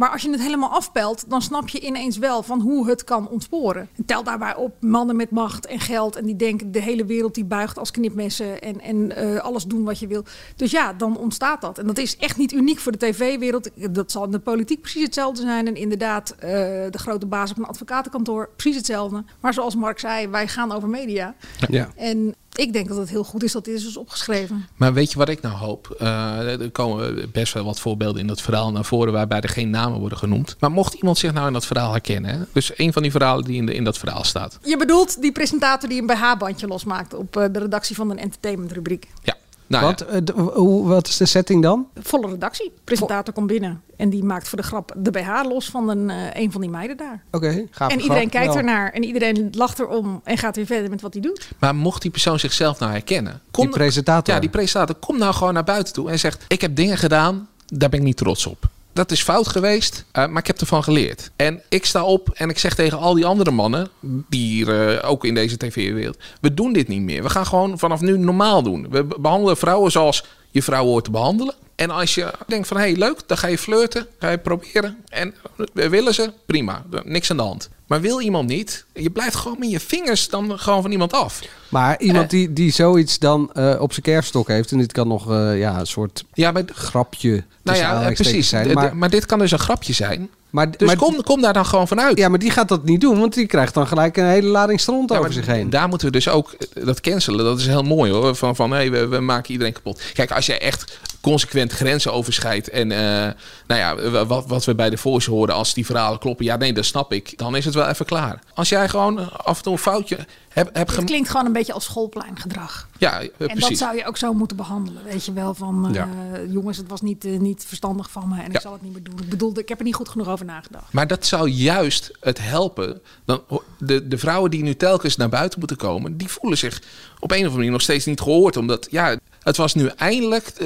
Maar als je het helemaal afpelt, dan snap je ineens wel van hoe het kan ontsporen. En tel daarbij op mannen met macht en geld. En die denken de hele wereld die buigt als knipmessen. En, en eh, alles doen wat je wil. Dus ja, dan ontstaat dat. En dat is echt niet uniek voor de tv-wereld. Dat zal in de politiek precies hetzelfde zijn. En inderdaad, eh, de grote baas op een advocatenkantoor, precies hetzelfde. Maar zoals Mark zei, wij gaan over media. Ja. En ik denk dat het heel goed is dat dit is dus opgeschreven. Maar weet je wat ik nou hoop? Eh, er komen best wel wat voorbeelden in dat verhaal naar voren waarbij er geen namen worden genoemd. Maar mocht iemand zich nou in dat verhaal herkennen, hè? dus een van die verhalen die in, de, in dat verhaal staat. Je bedoelt die presentator die een BH-bandje losmaakt op eh, de redactie van een entertainmentrubriek. Ja. Nou, wat, eh, hoe, wat is de setting dan? Volle redactie. Presentator komt binnen en die maakt voor de grap de BH los van een, eh, een van die meiden daar. Oké, gaaf. en iedereen kijkt ernaar en iedereen lacht erom en gaat weer verder met wat hij doet. Maar mocht die persoon zichzelf nou herkennen? Kom, Die presentator. Ja, die presentator. Kom nou gewoon naar buiten toe en zegt: Ik heb dingen gedaan, daar ben ik niet trots op. Dat is fout geweest, eh, maar ik heb ervan geleerd. En ik sta op en ik zeg tegen al die andere mannen, die eh, ook in deze tv-wereld, we doen dit niet meer. We gaan gewoon vanaf nu normaal doen. We be- behandelen vrouwen zoals je vrouwen hoort te behandelen. En als je denkt van, hé, hey, leuk, dan ga je flirten, ga je proberen. En eh, willen ze, prima, niks aan de hand. Maar wil iemand niet, je blijft gewoon met je vingers dan gewoon van iemand af. Maar iemand die, die zoiets dan eh, op zijn kerfstok heeft, en dit kan nog eh, ja, een soort ja, maar, grapje Nou ja, eh, precies. zijn. Maar, maar dit kan dus een grapje zijn. maar, Dus maar- kom, kom daar dan gewoon vanuit. Ja, maar die gaat dat niet doen, want die krijgt dan gelijk een hele lading stront Ja, over zich heen. Daar moeten we dus ook eh, dat cancelen. Dat is heel mooi hoor. Van, van hey, we, we maken iedereen kapot. Kijk, als jij echt consequent grenzen overschrijdt. En eh, nou ja, wat, wat we bij de Voice horen, als die verhalen kloppen. Ja, nee, dat snap ik. Dan is het wel even klaar. Als jij gewoon eh, af en toe een foutje hebt heb Het klinkt gewoon een beetje als schoolpleingedrag. Ja, eh, En dat precies. zou je ook zo moeten behandelen. Weet je wel, van Ja. jongens, het was niet, niet verstandig van me en Ja. ik zal het niet meer doen. Ik bedoelde, ik heb er niet goed genoeg over nagedacht. Maar dat zou juist het helpen. Dan, de, de vrouwen die nu telkens naar buiten moeten komen, die voelen zich op een of andere manier nog steeds niet gehoord. Omdat ja, het was nu eindelijk. eh,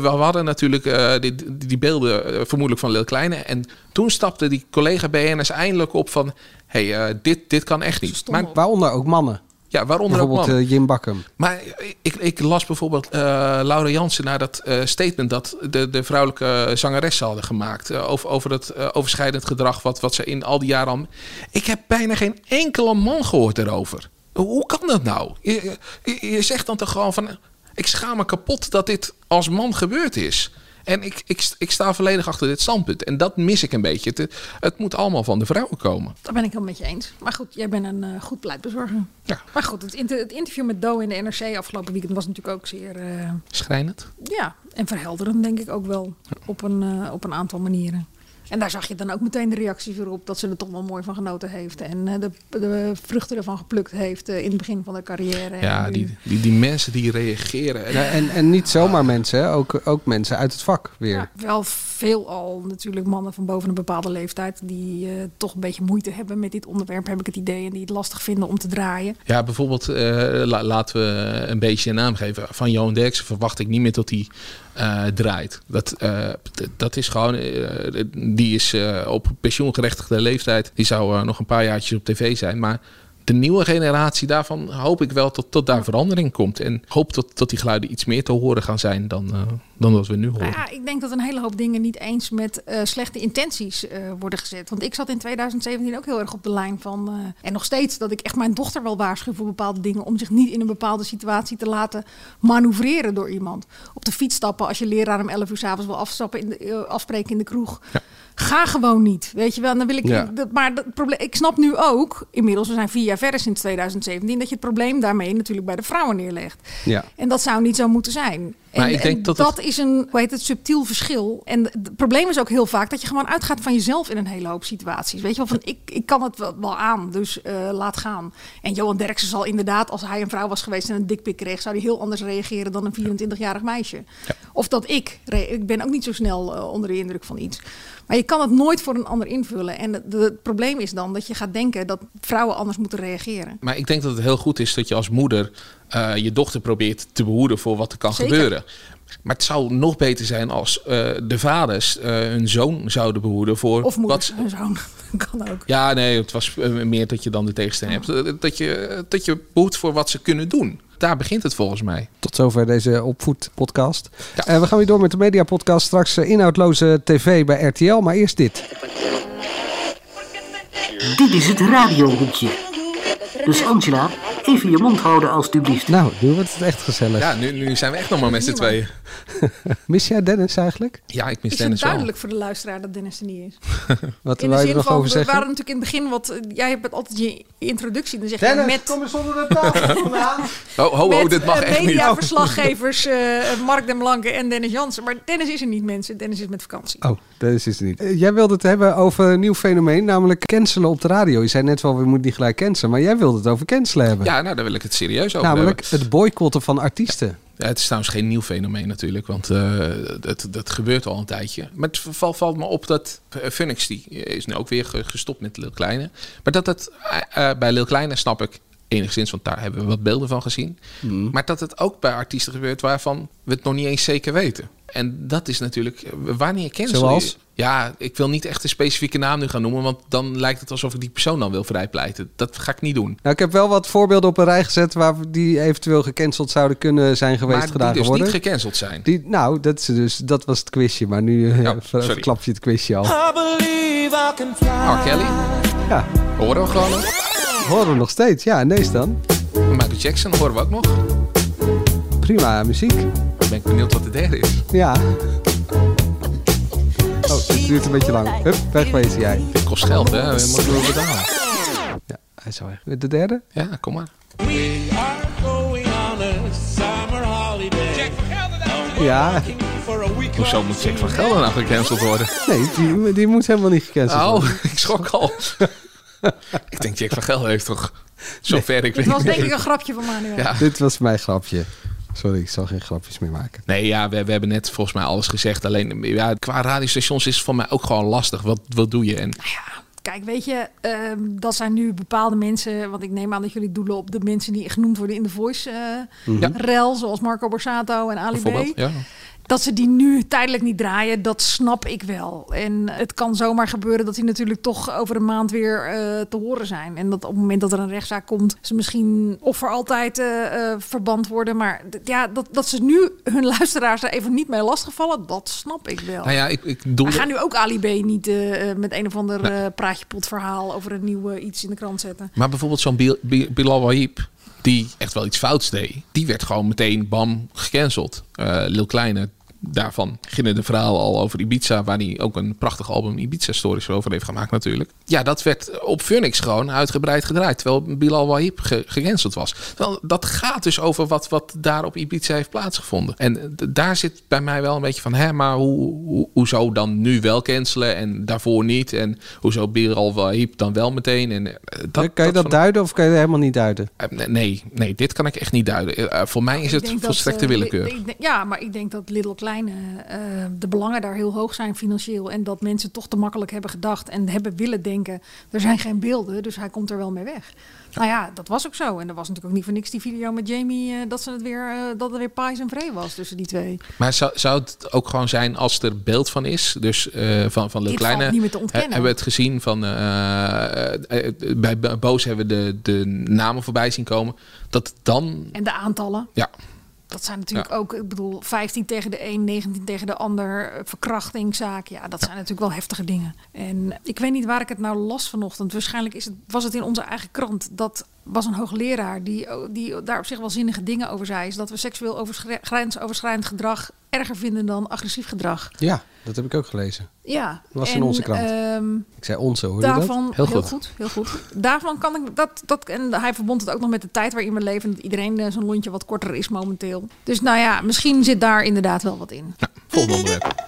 we hadden natuurlijk eh, die, die, beelden eh, vermoedelijk van Lil Kleine. En toen stapte die collega BNS eindelijk op van: hey, dit, dit kan echt niet. Maar Waaronder ook mannen. Ja, waaronder ook mannen. Jim Bakken. Maar ik, ik las bijvoorbeeld Laura Jansen naar dat statement dat de, de vrouwelijke zangeressen hadden gemaakt. over, over het overschrijdend gedrag wat, wat ze in al die jaren al. Ik heb bijna geen enkele man gehoord erover. Hoe, hoe kan dat nou? Je, je, je zegt dan toch gewoon van. Ik schaam me kapot dat dit als man gebeurd is. En ik, ik, ik sta volledig achter dit standpunt. En dat mis ik een beetje. Het, het moet allemaal van de vrouwen komen. Daar ben ik wel met je eens. Maar goed, jij bent een eh, goed beleidbezorger. Ja. Maar goed, het, inter- het interview met Do in de NRC afgelopen weekend was natuurlijk ook zeer... eh, Schrijnend. ja, en verhelderend denk ik ook wel. Op een, eh, op een aantal manieren. En daar zag je dan ook meteen de reacties weer op dat ze er toch wel mooi van genoten heeft. En eh, de, de vruchten ervan geplukt heeft eh, in het begin van de carrière. Ja, die, die, die mensen die reageren. Ja, en, en niet zomaar mensen, hè, ook, ook mensen uit het vak weer. Ja, wel veel al natuurlijk mannen van boven een bepaalde leeftijd die eh, toch een beetje moeite hebben met dit onderwerp, heb ik het idee. En die het lastig vinden om te draaien. Ja, bijvoorbeeld, eh, la- laten we een beetje een naam geven. Van Johan Derksen verwacht ik niet meer dat hij eh, draait. Dat, eh, dat is gewoon, eh, die is op pensioengerechtigde leeftijd. Die zou nog een paar jaartjes op tv zijn. Maar de nieuwe generatie daarvan hoop ik wel tot, tot daar verandering komt. En hoop dat, dat die geluiden iets meer te horen gaan zijn dan, eh, dan wat we nu horen. Nou ja, ik denk dat een hele hoop dingen niet eens met eh, slechte intenties eh, worden gezet. Want ik zat in 2017 ook heel erg op de lijn van. en nog steeds dat ik echt mijn dochter wel waarschuw voor bepaalde dingen. Om zich niet in een bepaalde situatie te laten manoeuvreren door iemand. Op de fiets stappen als je leraar om 11 uur s'avonds wil afstappen in de, afspreken in de kroeg. Ga gewoon niet. Weet je wel. En dan wil ik. Ja. dat- maar dat probleem, ik snap nu ook, inmiddels, we zijn vier jaar verder sinds 2017, dat je het probleem daarmee natuurlijk bij de vrouwen neerlegt. Ja. En dat zou niet zo moeten zijn. En, Maar ik denk en dat dat, het- is een, hoe heet het, subtiel verschil. En het probleem is ook heel vaak dat je gewoon uitgaat van jezelf in een hele hoop situaties. Weet je wel, van ik, ik kan het wel, wel aan, dus eh, laat gaan. En Johan Derksen zal inderdaad, als hij een vrouw was geweest en een dikpik kreeg, zou hij heel anders reageren dan een 24-jarig meisje. Of dat ik, ik ben ook niet zo snel eh, onder de indruk van iets. Maar je kan het nooit voor een ander invullen. En het, probleem is dan dat je gaat denken dat vrouwen anders moeten reageren. Maar ik denk dat het heel goed is dat je als moeder eh, je dochter probeert te behoeden voor wat er kan Zeker. gebeuren. Maar het zou nog beter zijn als eh, de vaders eh, hun zoon zouden behoeden voor Of moeder, wat. zoon. kan ook. Ja, nee, het was eh, meer dat je dan de tegenstelling hebt. Dat je, dat je behoedt voor wat ze kunnen doen. Daar begint het volgens mij. Tot zover deze opvoedpodcast. Eh, we gaan weer door met de mediapodcast. Straks inhoudloze tv bij RTL. Maar eerst dit. Dit is het radiohoekje. Dus Angela, even je mond houden alstublieft. Nou, nu wordt het echt gezellig. Ja, nu, nu zijn we echt nog maar met z'n tweeën. Mis jij Dennis eigenlijk? Ja, ik mis Is het Dennis wel. duidelijk voor de luisteraar dat Dennis er niet is? Wat In de je er zin nog van, over we zeggen? waren natuurlijk in het begin wat... eh, Jij hebt altijd je introductie. Dan zeg je met, kom eens onder de tafel vandaan. Oh, ho, ho, dit mag eh, echt niet. mediaverslaggevers eh, Mark den Blanke en Dennis Jansen. Maar Dennis is er niet, mensen. Dennis is met vakantie. Oh, Dennis is er niet. Jij wilde het hebben over een nieuw fenomeen, namelijk cancelen op de radio. Je zei net wel, we moeten niet gelijk cancelen. Maar jij wilde het over cancelen hebben. Ja, nou, daar wil ik het serieus over namelijk hebben. het boycotten van artiesten. Ja, het is trouwens geen nieuw fenomeen natuurlijk, want eh, dat, dat gebeurt al een tijdje. Maar het valt, valt me op dat eh, Phoenix, die is nu ook weer ge- gestopt met Lil Kleine. Maar dat het eh, bij Lil Kleine snap ik enigszins, want daar hebben we wat beelden van gezien. Hmm. Maar dat het ook bij artiesten gebeurt waarvan we het nog niet eens zeker weten. En dat is natuurlijk, wanneer cancel je? Zoals? Ja, ik wil niet echt een specifieke naam nu gaan noemen, want dan lijkt het alsof ik die persoon dan wil vrijpleiten. Dat ga ik niet doen. Nou, ik heb wel wat voorbeelden op een rij gezet waar die eventueel gecanceld zouden kunnen zijn geweest, maar die gedaan dus worden. niet gecanceld zijn. Die, nou, dat, is dus, dat was het quizje, maar nu eh, sorry. verklap je het quizje al. R. Kelly, Ja, horen we gewoon nog. horen we nog steeds. Ja, en deze dan. Michael Jackson horen we ook nog. Prima muziek. Ben ik benieuwd wat de derde is. Ja. Oh, dit duurt een beetje lang. Hup, wegwezen jij. Dit kost geld, hè? Dat moeten we betalen. Ja, hij is al weg. De derde? Ja, kom maar. Ja. Hoezo moet Jack van Gelder nou gecanceld worden? Nee, die, die moet helemaal niet gecanceld Oh, worden. ik schrok al. ik denk Jack van Gelder heeft toch... Zover ik Dit weet. was denk ik een grapje van Manuel. Ja. Dit was mijn grapje. Sorry, ik zal geen grapjes meer maken. Nee, ja, we, we hebben net volgens mij alles gezegd. Alleen, ja, qua radiostations is het voor mij ook gewoon lastig. Wat, wat doe je? En Kijk, weet je, ehm, dat zijn nu bepaalde mensen. Want ik neem aan dat jullie doelen op de mensen die genoemd worden in de voice eh Mhm. Ja. rel, zoals Marco Borsato en Ali B. ja. Dat ze die nu tijdelijk niet draaien, dat snap ik wel. En het kan zomaar gebeuren dat die natuurlijk toch over een maand weer uh, te horen zijn. En dat op het moment dat er een rechtszaak komt, ze misschien of voor altijd uh, uh, verband worden. Maar ja, dat, dat ze nu hun luisteraars er even niet mee lastigvallen, dat snap ik wel. Nou ja, ik, ik doe We gaan nu ook Ali B niet met een of ander nee. praatje pot verhaal over een nieuw iets in de krant zetten. Maar bijvoorbeeld zo'n Bil Bilal Wahib, die echt wel iets fouts deed, die werd gewoon meteen bam gecanceld. Uh, Lil Kleine, daarvan beginnen de verhalen al over Ibiza, waar hij ook een prachtig album Ibiza Stories over heeft gemaakt natuurlijk. Ja, dat werd op Phoenix gewoon uitgebreid gedraaid, terwijl Bilal Wahib ge gecanceld was. Terwijl dat gaat dus over wat, wat daar op Ibiza heeft plaatsgevonden. En daar zit bij mij wel een beetje van, hè, maar hoe, hoe, hoezo dan nu wel cancelen en daarvoor niet? En hoezo Bilal Wahib dan wel meteen? En, dat, kan je dat, dat van... duiden of kan je dat helemaal niet duiden? Uh, nee, nee, dit kan ik echt niet duiden. Uh, voor mij is het volstrekte dat, uh, willekeur. Ja, maar ik denk dat Little Kleine uh, de belangen daar heel hoog zijn financieel. En dat mensen toch te makkelijk hebben gedacht en hebben willen denken. Er zijn geen beelden, dus hij komt er wel mee weg. Nou ja, dat was ook zo. En er was natuurlijk ook niet voor niks die video met Jamie uh, dat, ze het weer, uh, dat het weer pais en vree was tussen die twee. Maar zou, zou het ook gewoon zijn als er beeld van is? Dus van, van de Dit kleine. Niet meer te ontkennen. hebben we het gezien van. bij Boos hebben we de, de namen voorbij zien komen. Dat dan. En de aantallen. Ja. Dat zijn natuurlijk ja. ook, ik bedoel, 15 tegen de een, 19 tegen de ander, verkrachtingszaak. Ja, dat zijn natuurlijk wel heftige dingen. En ik weet niet waar ik het nou las vanochtend. Waarschijnlijk is het, was het in onze eigen krant. Dat was een hoogleraar die, die daar op zich wel zinnige dingen over zei. Is dat we seksueel grensoverschrijdend gedrag erger vinden dan agressief gedrag. Ja, dat heb ik ook gelezen. Ja. Dat was en, in onze krant. Um, ik zei onze, hoor daarvan, dat? Heel, heel goed. goed. Heel goed. Daarvan kan ik dat, dat... En hij verbond het ook nog met de tijd waarin we leven. Dat iedereen uh, zijn lontje wat korter is momenteel. Dus nou ja, misschien zit daar inderdaad wel wat in. Nou, volgende onderwerp.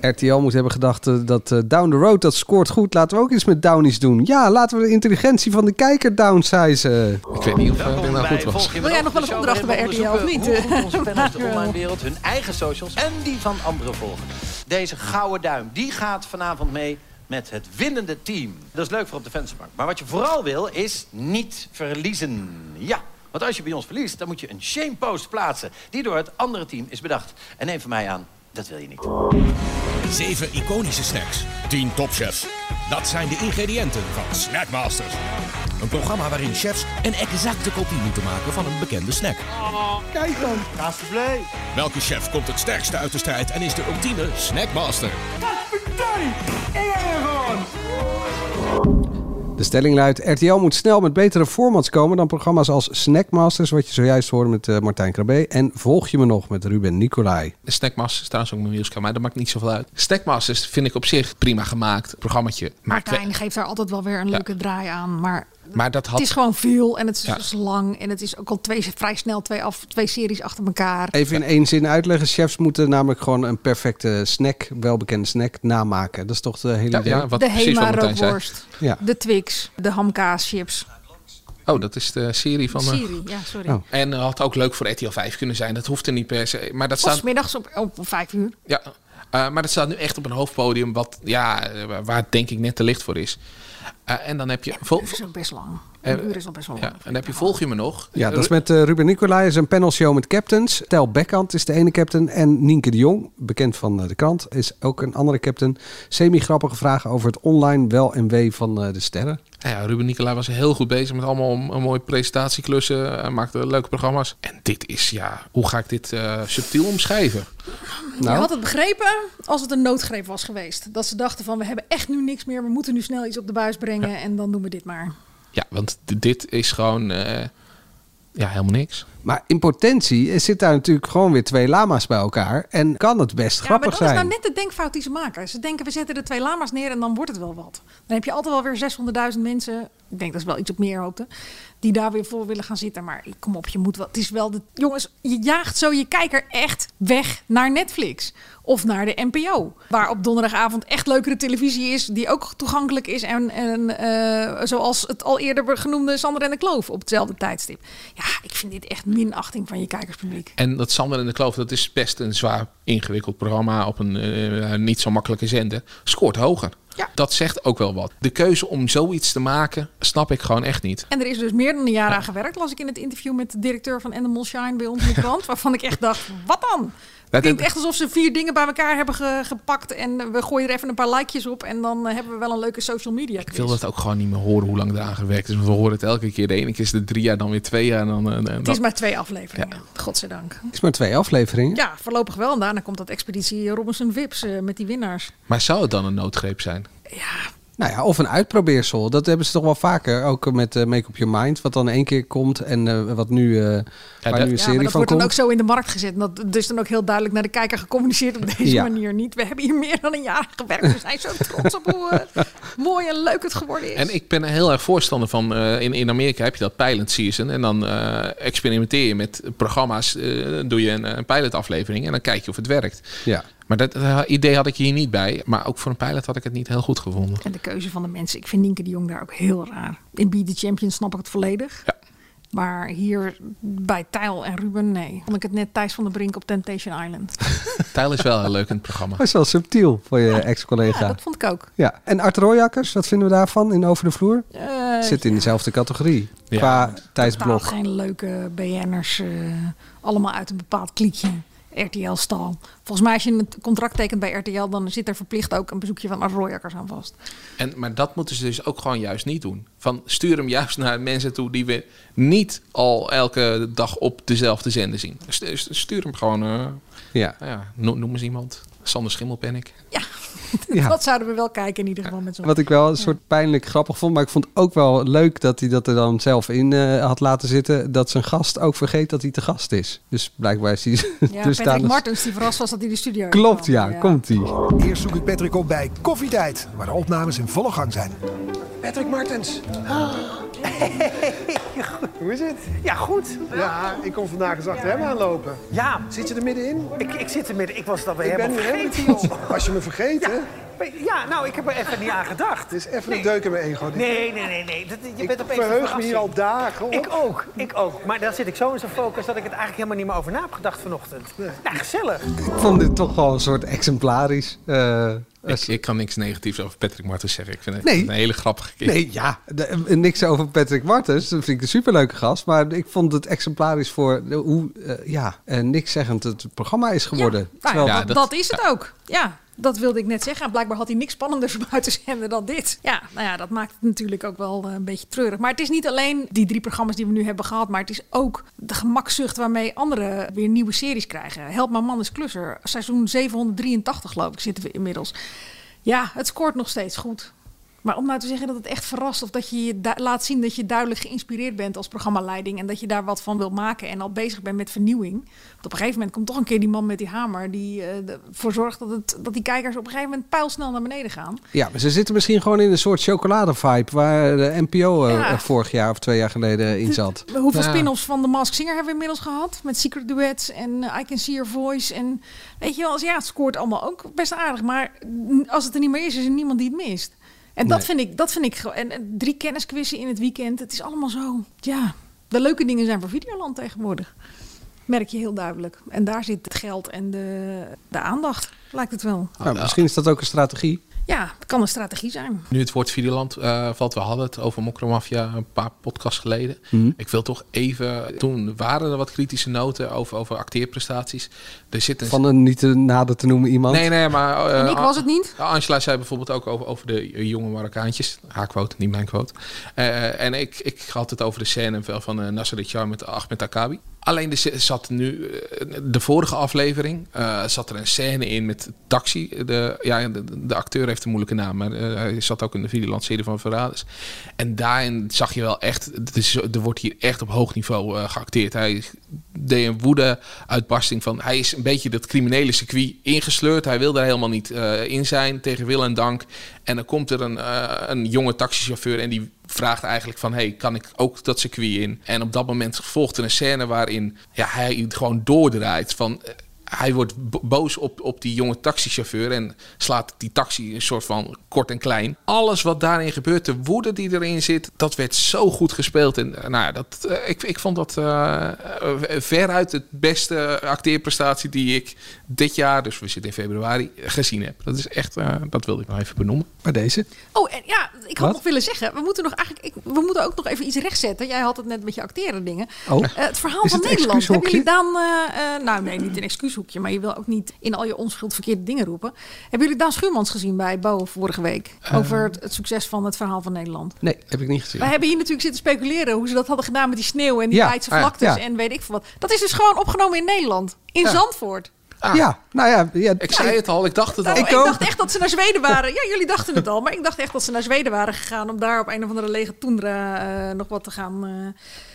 RTL moet hebben gedacht uh, dat uh, Down the Road dat scoort goed. Laten we ook iets met Downies doen. Ja, laten we de intelligentie van de kijker downsizen. Ik weet niet of uh, dit nou goed was. Wil jij nog wel een opdracht bij RTL of niet? Hoe onze panels de online wereld hun eigen socials en die van anderen volgen. Deze gouden duim, die gaat vanavond mee met het winnende team. Dat is leuk voor op de vensterbank. Maar wat je vooral wil, is niet verliezen. Ja. Want als je bij ons verliest, dan moet je een shame post plaatsen... die door het andere team is bedacht. En neem van mij aan, dat wil je niet. Zeven iconische snacks, 10 topchefs. Dat zijn de ingrediënten van Snackmasters. Een programma waarin chefs een exacte kopie moeten maken van een bekende snack. Oh, kijk dan. Alsjeblieft. Welke chef komt het sterkste uit de strijd en is de ultieme Snackmaster? Godverdomme! Eergewoon! De stelling luidt: RTL moet snel met betere formats komen dan programma's als Snackmasters, wat je zojuist hoorde met uh, Martijn Krabbe. En volg je me nog met Ruben Nicolai. De Snackmasters is trouwens ook mijn musical, maar dat maakt niet zoveel uit. Snackmasters vind ik op zich prima gemaakt, programmaatje. Maar Martijn geeft daar altijd wel weer een leuke draai aan, maar maar dat had... Het is gewoon veel en het is ja. dus lang. En het is ook al twee, vrij snel twee, af, twee series achter elkaar. Even in één zin uitleggen. Chefs moeten namelijk gewoon een perfecte snack, welbekende snack, namaken. Dat is toch de hele ja, idee? Ja, wat de Hema rookworst, ja. de Twix, de hamkaaschips. Oh, dat is de serie van... Serie, ja, sorry. Oh. En uh, had ook leuk voor RTL 5 kunnen zijn. Dat hoeft er niet per se. Maar dat staat... Of middags op, op vijf uur. Ja, uh, maar dat staat nu echt op een hoofdpodium... Wat, ja, waar denk ik net te licht voor is. Uh, en dan heb je... Ja, dat is ook best lang. Een uur is al best wel lang. Ja, en dan heb je Volg je me nog. Ja, dat is met uh, Ruben Nicolai. is een panelshow met captains. Tel Beckhand is de ene captain. En Nienke de Jong, bekend van uh, de krant, is ook een andere captain. Semi-grappige vragen over het online wel en wee van uh, de sterren. Ja, Ruben Nicolai was heel goed bezig met allemaal een mooie presentatieklussen. Hij maakte leuke programma's. En dit is, ja, hoe ga ik dit uh, subtiel omschrijven? Nou. Je had het begrepen als het een noodgreep was geweest. Dat ze dachten van, we hebben echt nu niks meer. We moeten nu snel iets op de buis brengen ja. en dan doen we dit maar. Ja, want dit is gewoon uh, ja, helemaal niks. Maar in potentie zit daar natuurlijk gewoon weer twee lama's bij elkaar. En kan het best ja, grappig maar dat zijn. is nou net de denkfout die ze maken. Ze denken, we zetten de twee lama's neer en dan wordt het wel wat. Dan heb je altijd wel weer 600.000 mensen. Ik denk dat is wel iets op meer hoopte. Die daar weer voor willen gaan zitten. Maar kom op, je moet wel. Het is wel de. Jongens, je jaagt zo je kijker echt weg naar Netflix. Of naar de NPO. Waar op donderdagavond echt leukere televisie is. Die ook toegankelijk is. En, en uh, zoals het al eerder genoemde Sander en de Kloof op hetzelfde tijdstip. Ja, ik vind dit echt minachting van je kijkerspubliek. En dat Sander en de Kloof, dat is best een zwaar ingewikkeld programma. Op een uh, niet zo makkelijke zender. Scoort hoger. Dat zegt ook wel wat. De keuze om zoiets te maken, snap ik gewoon echt niet. En er is dus meer dan een jaar aan gewerkt, las ik in het interview met de directeur van Animal Shine bij ons in de krant. waarvan ik echt dacht, wat dan? Het klinkt echt alsof ze vier dingen bij elkaar hebben ge- gepakt en we gooien er even een paar likejes op en dan eh, hebben we wel een leuke social media Ik wil dat ook gewoon niet meer horen hoe lang eraan gewerkt is. Want we horen het elke keer. De ene keer is het drie jaar, dan weer twee jaar. en Dan, eh, Het is maar twee afleveringen, godzijdank. is maar twee afleveringen. Ja, voorlopig wel. En daarna komt dat expeditie Robinson Vips eh, met die winnaars. Maar zou het dan een noodgreep zijn? Nou ja, of een uitprobeersel. Dat hebben ze toch wel vaker. Ook met eh, Make Up Your Mind. Wat dan één keer komt. En eh, wat nu, eh waar dat- nu een Ja, serie maar dat van wordt dan komt. ook zo in de markt gezet. En dat dus dan ook heel duidelijk naar de kijker gecommuniceerd op deze Ja. manier niet. We hebben hier meer dan een jaar gewerkt. We zijn zo trots op hoe mooi en leuk het geworden is. En ik ben er heel erg voorstander van. eh, in, in Amerika heb je dat pilot season. En dan eh, experimenteer je met programma's. doe je een, een pilotaflevering. En dan kijk je of het werkt. Ja. Maar dat eh, idee had ik hier niet bij. Maar ook voor een pilot had ik het niet heel goed gevonden. En de keuze van de mensen. Ik vind Nienke de Jong daar ook heel raar. In Be The Champion snap ik het volledig. Maar hier bij Tijl en Ruben, nee. Vond ik het net Thijs van der Brink op Temptation Island. Tijl is wel heel leuk in het programma. Dat is wel subtiel voor je ex-collega. Ja, dat vond ik ook. Ja, en Art Rooijakkers, wat vinden we daarvan in Over de Vloer? Eh, Zit in dezelfde categorie Ja. qua tijdsblok. geen leuke BN'ers. eh, allemaal uit een bepaald kliekje. RTL-stal. Volgens mij als je een contract tekent bij RTL... dan zit er verplicht ook een bezoekje van Art Rooijakkers aan vast. En, maar dat moeten ze dus ook gewoon juist niet doen. Van stuur hem juist naar mensen toe die we niet al elke dag op dezelfde zender zien. Stu- stu- Stuur hem gewoon. eh, Ja. nou ja, no- noem eens iemand. Sander Schimmelpennik. Ja. Dat zouden we wel kijken in ieder geval met zo'n... Wat ik wel een soort pijnlijk grappig vond. Maar ik vond ook wel leuk dat hij dat er dan zelf in eh, had laten zitten. Dat zijn gast ook vergeet dat hij te gast is. Dus blijkbaar is hij Ja, dus Patrick Martens die verrast was dat hij de studio Klopt, ja. Komt hij. Eerst zoek ik Patrick op bij Koffietijd, waar de opnames in volle gang zijn. Patrick Martens. Hoe is het? Ja, goed. Ja, ik kom vandaag eens achter hem aanlopen. Ja. Zit je er middenin? Ik, ik zit er midden. Ik was dat bij Ik helemaal vergeten, joh. Was je me vergeten? Ja, nou, ik heb er even niet aan gedacht. Het is even een deuk in mijn ego. dit. Nee, nee, nee, nee. Dat, je Ik bent opeens verheug me hier al dagen op. Ik ook, ik ook. Maar dan zit ik zo in zo'n focus dat ik het eigenlijk helemaal niet meer over na heb gedacht vanochtend. Nou, gezellig. Ik vond dit toch wel een soort exemplarisch. eh, Ik, ik kan niks negatiefs over Patrick Martens zeggen. Ik vind het Nee. een hele grappige keer. Nee, ja, de- eh, niks over Patrick Martens. Dat vind ik een superleuke gast. Maar ik vond het exemplarisch voor hoe, eh, ja, eh, niks zeggend het programma is geworden. Nou ja, Terwijl- dat, dat is het ook. Ja, dat wilde ik net zeggen. En blijkbaar had hij niks spannenders te zenden dan dit. Ja, nou ja, dat maakt het natuurlijk ook wel eh, een beetje treurig. Maar het is niet alleen die drie programma's die we nu hebben gehad. Maar het is ook de gemakzucht waarmee anderen weer nieuwe series krijgen. Help mijn man is klusser. Seizoen 783 geloof ik zitten we inmiddels. Ja, het scoort nog steeds goed. Maar om nou te zeggen dat het echt verrast of dat je je laat zien dat je duidelijk geïnspireerd bent als programmaleiding en dat je daar wat van wil maken en al bezig bent met vernieuwing. Want op een gegeven moment komt toch een keer die man met die hamer die eh, ervoor zorgt dat, het, dat die kijkers op een gegeven moment pijlsnel naar beneden gaan. Ja, maar ze zitten misschien gewoon in een soort chocolade-vibe... waar de NPO eh, Ja. eh, vorig jaar of twee jaar geleden in zat. Hoeveel Ja. spin-offs van The Mask Singer hebben we inmiddels gehad? Met Secret Duets en eh, I Can See Your Voice. En weet je wel, ja, het scoort allemaal ook best aardig. Maar als het er niet meer is, is er niemand die het mist. En dat Nee. vind ik, dat vind ik gewoon. En, en drie kennisquizzen in het weekend. Het is allemaal zo. Ja, de leuke dingen zijn voor Videoland tegenwoordig. Merk je heel duidelijk. En daar zit het geld en de, de aandacht, lijkt het wel. Nou, misschien is dat ook een strategie. Ja, het kan een strategie zijn. Nu het woord Videoland eh, valt, we hadden het over Mokromafia een paar podcasts geleden. Mhm. Ik wil toch even, toen waren er wat kritische noten over, over acteerprestaties. Er zit een... Van een niet te nader te noemen iemand. Nee, nee, maar... eh, En ik was het niet? Angela zei bijvoorbeeld ook over, over de jonge Marokkaantjes. Haar quote, niet mijn quote. Eh, en ik, ik had het over de scène van, van uh, Nasser Char met Ahmed Akabi. Alleen er zat nu, eh, de vorige aflevering, uh, zat er een scène in met Taxi. De, ja, de, de acteur heeft een moeilijke naam, maar uh, hij zat ook in de Videoland-serie van Verraders. En daarin zag je wel echt, er wordt hier echt op hoog niveau geacteerd. Hij deed een woede-uitbarsting van, hij is een beetje dat criminele circuit ingesleurd. Hij wil daar helemaal niet in zijn, tegen wil en dank. En dan komt er een, een jonge taxichauffeur en die vraagt eigenlijk van... hey, kan ik ook dat circuit in? En op dat moment volgt er een scène waarin ja, hij gewoon doordraait van... hij wordt bo- boos op, op die jonge taxichauffeur en slaat die taxi een soort van kort en klein. Alles wat daarin gebeurt, de woede die erin zit, dat werd zo goed gespeeld. En eh, nou ja, dat, eh, ik, ik vond dat eh, eh, veruit het beste acteerprestatie die ik dit jaar, dus we zitten in februari, gezien heb. Dat is echt, eh, dat wilde ik nog even benoemen. Bij deze? Oh, en ja, ik had Wat? nog willen zeggen, we moeten nog eigenlijk, ik, we moeten ook nog even iets rechtzetten. Jij had het net met je acteren dingen. Oh. Eh, het verhaal van het Nederland. Hebben jullie dan, eh, eh, nou nee, niet een excuushoekje, maar je wil ook niet in al je onschuld verkeerde dingen roepen. Hebben jullie Daan Schuurmans gezien bij Bo vorige week? Over het, het succes van het verhaal van Nederland. Nee, heb ik niet gezien. Wij hebben hier natuurlijk zitten speculeren hoe ze dat hadden gedaan met die sneeuw en die Ja, Leidse ah vlaktes ja. en weet ik veel wat. Dat is dus gewoon opgenomen in Nederland. In Ja. Zandvoort. Ja, nou ja. ja Ik zei het al, ik dacht het al. Nou, ik, dacht echt dat ze naar Zweden waren. Ja, jullie dachten het al. Maar ik dacht echt dat ze naar Zweden waren gegaan... om daar op een of andere lege toendra eh, nog wat te gaan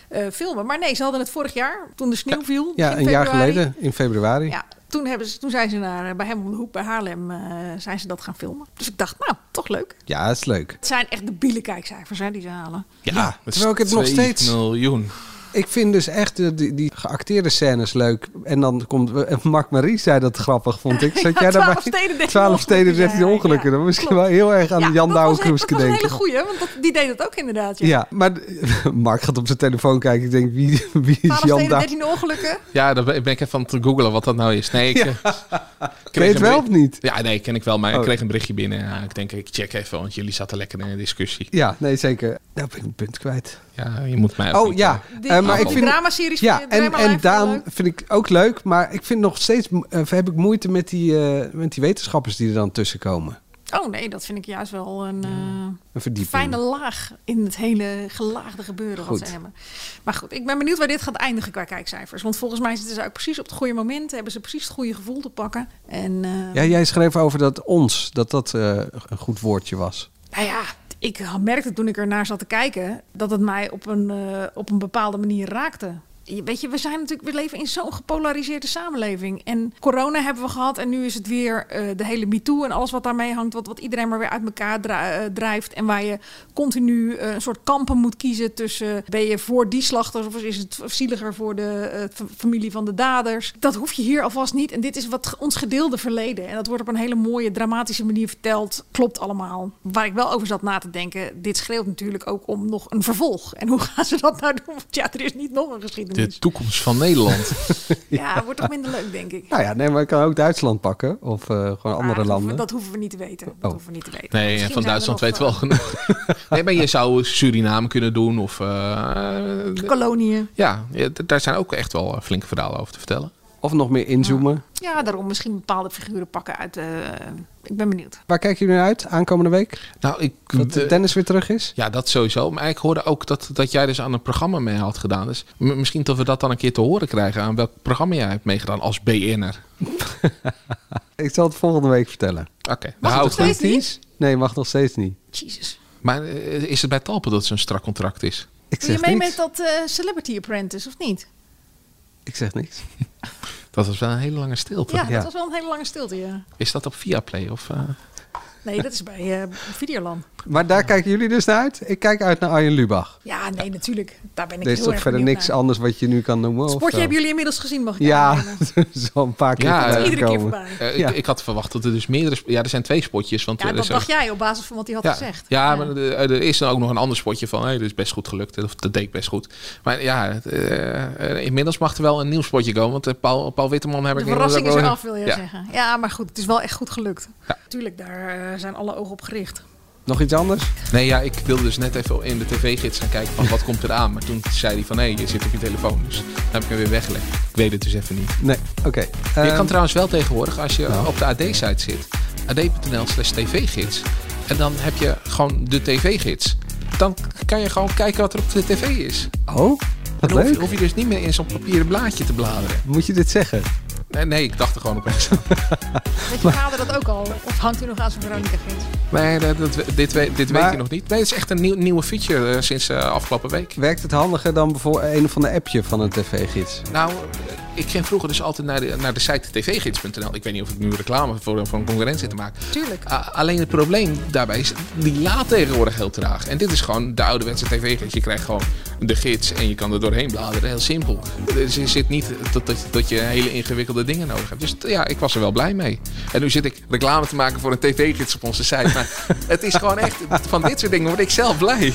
eh, eh, filmen. Maar nee, ze hadden het vorig jaar, toen de sneeuw viel. Ja, in een jaar februari. geleden, in februari. Ja, toen, hebben ze, toen zijn ze naar, bij hem om de hoek bij Haarlem... eh, zijn ze dat gaan filmen. Dus ik dacht, nou, toch leuk. Ja, dat is leuk. Het zijn echt de biele kijkcijfers hè, die ze halen. Ja, terwijl ik het nog 2 steeds- miljoen. Ik vind dus echt de, die, die geacteerde scènes leuk. En dan komt... eh, Mark Marie zei dat grappig, vond ik. Zat Ja, jij 12 daarbij? steden, 13 12 steden, ongelukken, 13 ja, ongelukken. ja, Dan misschien klopt. wel heel erg aan Ja, Jan een- Douwkruiske Dat was een denken. hele goeie, want dat, die deed dat ook inderdaad. Ja. Ja, maar Mark gaat op zijn telefoon kijken. Ik denk, wie, wie is 12 Jan steden, Douw? 13 ongelukken. Ja, daar ben ben ik even aan het googelen wat dat nou is. Nee, ik, Ja. eh, Ken je het wel of niet? Ja, nee, ken ik wel, maar Oh. ik kreeg een berichtje binnen. Ja, ik denk, ik check even, want jullie zaten lekker in een discussie. Ja, nee, zeker. Nou ben ik een punt kwijt. Ja, je moet mij ook Oh ja, eh, Die- Eh, maar ik vind dramaseries Ja, en, en Daan leuk? vind ik ook leuk, maar ik vind nog steeds eh, heb ik moeite met die, eh, met die wetenschappers die er dan tussen komen. Oh nee, dat vind ik juist wel een, eh, Een verdieping. fijne laag in het hele gelaagde gebeuren wat ze hebben. Maar goed, ik ben benieuwd waar dit gaat eindigen qua kijkcijfers. Want volgens mij zitten ze ook precies op het goede moment. Hebben ze precies het goede gevoel te pakken. En eh, Ja, jij schreef over dat ons, dat dat eh, een goed woordje was. nou ja, ik merkte toen ik ernaar zat te kijken... dat het mij op een, eh, op een bepaalde manier raakte. Weet je, we zijn natuurlijk, we leven in zo'n gepolariseerde samenleving. En corona hebben we gehad en nu is het weer eh, de hele MeToo en alles wat daarmee hangt, wat, wat iedereen maar weer uit elkaar eh, drijft. En waar je continu eh, een soort kampen moet kiezen tussen ben je voor die slachters of is het zieliger voor de familie van de daders. Dat hoef je hier alvast niet. En dit is wat ons gedeelde verleden. En dat wordt op een hele mooie, dramatische manier verteld. Klopt allemaal. Waar ik wel over zat na te denken, dit schreeuwt natuurlijk ook om nog een vervolg. En hoe gaan ze dat nou doen? Want ja, er is niet nog een geschiedenis. De toekomst van Nederland. Ja, wordt toch minder leuk, denk ik. Nou ja, nee, maar ik kan ook Duitsland pakken of eh, gewoon Maar andere dat landen. hoeven- Dat hoeven we niet te weten. Dat Oh. hoeven we niet te weten. Nee, en Misschien van Duitsland er weet wel nog, genoeg. nee, maar je zou Suriname kunnen doen of... eh, eh, koloniën. ja, daar zijn ook echt wel eh, flinke verhalen over te vertellen. Of nog meer inzoomen. Ja, daarom misschien bepaalde figuren pakken uit. eh, ik ben benieuwd. Waar kijken jullie naar uit aankomende week? Nou, ik... Dat de- Dennis weer terug is? Ja, dat sowieso. Maar ik hoorde ook dat, dat jij dus aan een programma mee had gedaan. Dus misschien dat we dat dan een keer te horen krijgen aan welk programma jij hebt meegedaan als BN'er. Ik zal het volgende week vertellen. Oké, dan Mag het nog steeds niet? Nee, mag nog steeds niet. Jezus. Maar eh, is het bij Talpen dat het zo'n strak contract is? Ik je mee niks. met dat eh, Celebrity Apprentice, of niet? Ik zeg niks. Dat was wel een hele lange stilte. Ja, dat was wel een hele lange stilte, ja. Is dat op Viaplay? Of, eh? Nee, dat is bij eh Videoland. Maar daar kijken jullie dus naar uit? Ik kijk uit naar Arjen Lubach. Ja, nee, natuurlijk. Daar ben ik Er is heel toch erg verder niks naar. anders wat je nu kan noemen? Sportje hebben jullie inmiddels gezien, mag ik Ja, aannemen? zo een paar keer Ja, eh, Iedere keer voorbij. Eh, Ja. ik, ik had verwacht dat er dus meerdere... Ja, er zijn twee spotjes. Want Ja, dat dacht jij op basis van wat hij had ja, gezegd. Ja, maar er, er is dan ook nog een ander spotje van... Hey, dit is best goed gelukt. Of dat deed ik best goed. Maar ja, inmiddels mag er wel een nieuw spotje komen. Want Paul, Paul Witteman heb De ik... verrassing is eraf, wil je Ja. zeggen. Ja, maar goed, het is wel echt goed gelukt. Tuurlijk, daar zijn alle ogen op gericht. Nog iets anders? Nee, ja, ik wilde dus net even in de tv-gids gaan kijken van wat komt er aan. Maar toen zei hij van nee, je zit op je telefoon. Dus dan heb ik hem weer weggelegd. Ik weet het dus even niet. Nee, oké. je Ehm, kan trouwens wel tegenwoordig, als je nou. op de AD-site zit, ad.nl slash tv-gids. En dan heb je gewoon de tv-gids. Dan kan je gewoon kijken wat er op de tv is. Oh, wat dan hoef, je- leuk. hoef je dus niet meer in zo'n papieren blaadje te bladeren. Moet je dit zeggen? Nee, nee ik dacht er gewoon opeens aan. Weet je vader dat ook al? Of hangt u nog aan zijn Veronica Gids? Nee, dat, dat- dit, weet- dit weet hij nog niet. Nee, het is echt een nieuw, nieuwe feature eh, sinds eh, afgelopen week. Werkt het handiger dan bijvoorbeeld een of ander appje van een tv-gids? Nou, Ik ging vroeger dus altijd naar de, naar de site tvgids.nl. Ik weet niet of ik nu reclame voor, voor een concurrent zit te maken. Tuurlijk. Alleen het probleem daarbij is, die laat tegenwoordig heel traag. En dit is gewoon de ouderwetse tv-gids. Je krijgt gewoon de gids en je kan er doorheen bladeren. Heel simpel. Dus je zit niet dat, dat, dat je hele ingewikkelde dingen nodig hebt. Dus ja, ik was er wel blij mee. En nu zit ik reclame te maken voor een tv-gids op onze site. Maar het is gewoon echt, van dit soort dingen word ik zelf blij.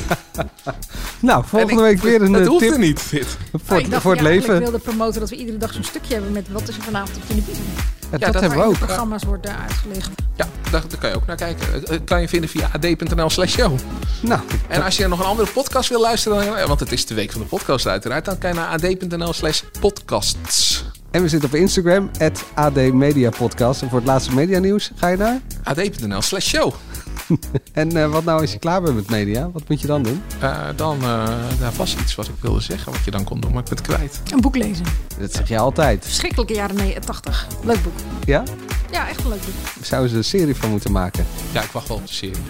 Nou, volgende En ik- week weer een het eh, hoeft tip er niet, dit. voor, ik het- dacht voor het ja, leven. wilde promoten dat we iedere dag zo'n stukje hebben met wat is er vanavond op televisie. Ja, dat, hebben we ook. de programma's worden uitgelicht. Ja, daar, daar kan je ook naar kijken. Het- het kan je vinden via ad.nl slash show. Nou, En als je nog een andere podcast wil luisteren, dan- want het is de week van de podcast uiteraard, dan kan je naar ad.nl slash podcasts. En we zitten op Instagram, AD Media Podcast. En voor het laatste media nieuws ga je naar. ad.nl slash show. En eh, wat nou als je klaar bent met media? Wat moet je dan doen? Eh, dan, eh daar was iets wat ik wilde zeggen, wat je dan kon doen, maar ik ben het kwijt. Een boek lezen. Dat zeg je altijd. Verschrikkelijke jaren nee, 80. Leuk boek. Ja? Ja, echt een leuk boek. Zouden ze een serie van moeten maken. Ja, ik wacht wel op de serie.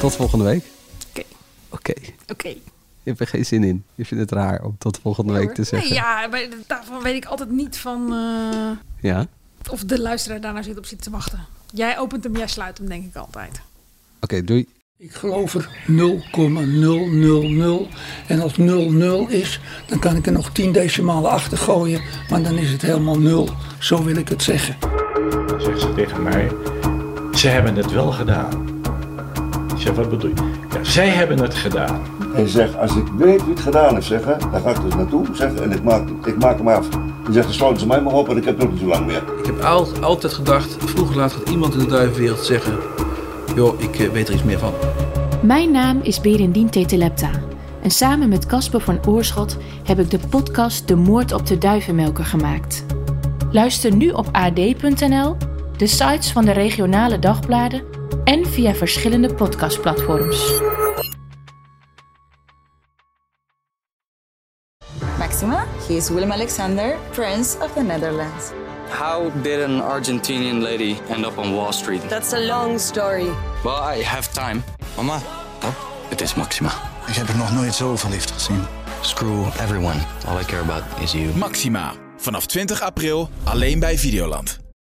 Tot volgende week. Oké. Oké. Oké. Je hebt er geen zin in. Je vindt het raar om tot volgende week te zeggen. Nee, ja, maar daarvan weet ik altijd niet van eh, Ja? Of de luisteraar daarnaar zit op zit te wachten. Jij opent hem, jij sluit hem, denk ik altijd. Oké, doei. Ik geloof er 0,000. En als 00 is, dan kan ik er nog 10 decimalen achter gooien. Maar dan is het helemaal 0. Zo wil ik het zeggen. Dan zegt ze tegen mij, ze hebben het wel gedaan. Ik zeg, wat bedoel je? Ja, zij hebben het gedaan. En zeg, als ik weet wie het gedaan heeft, zeggen, dan ga ik er naartoe zeggen en ik maak, ik maak hem af. Dan zegt, dan sluiten ze mij maar op en ik heb nog niet zo lang meer. Ik heb al, altijd gedacht, vroeg of laat gaat iemand in de duivenwereld zeggen... joh, ik eh, weet er iets meer van. Mijn naam is Berendien Tetelepta. En samen met Casper van Oorschot heb ik de podcast De Moord op de Duivenmelker gemaakt. Luister nu op ad.nl, de sites van de regionale dagbladen en via verschillende podcastplatforms. He is Willem Alexander, Prince of the Netherlands. How did an Argentinian lady end up on Wall Street? That's a long story. Well, I have time. Mama, Oh, het is Maxima. ik heb er nog nooit zo verliefd gezien. Screw everyone. All I care about is you. Maxima. Vanaf 20 april alleen bij Videoland.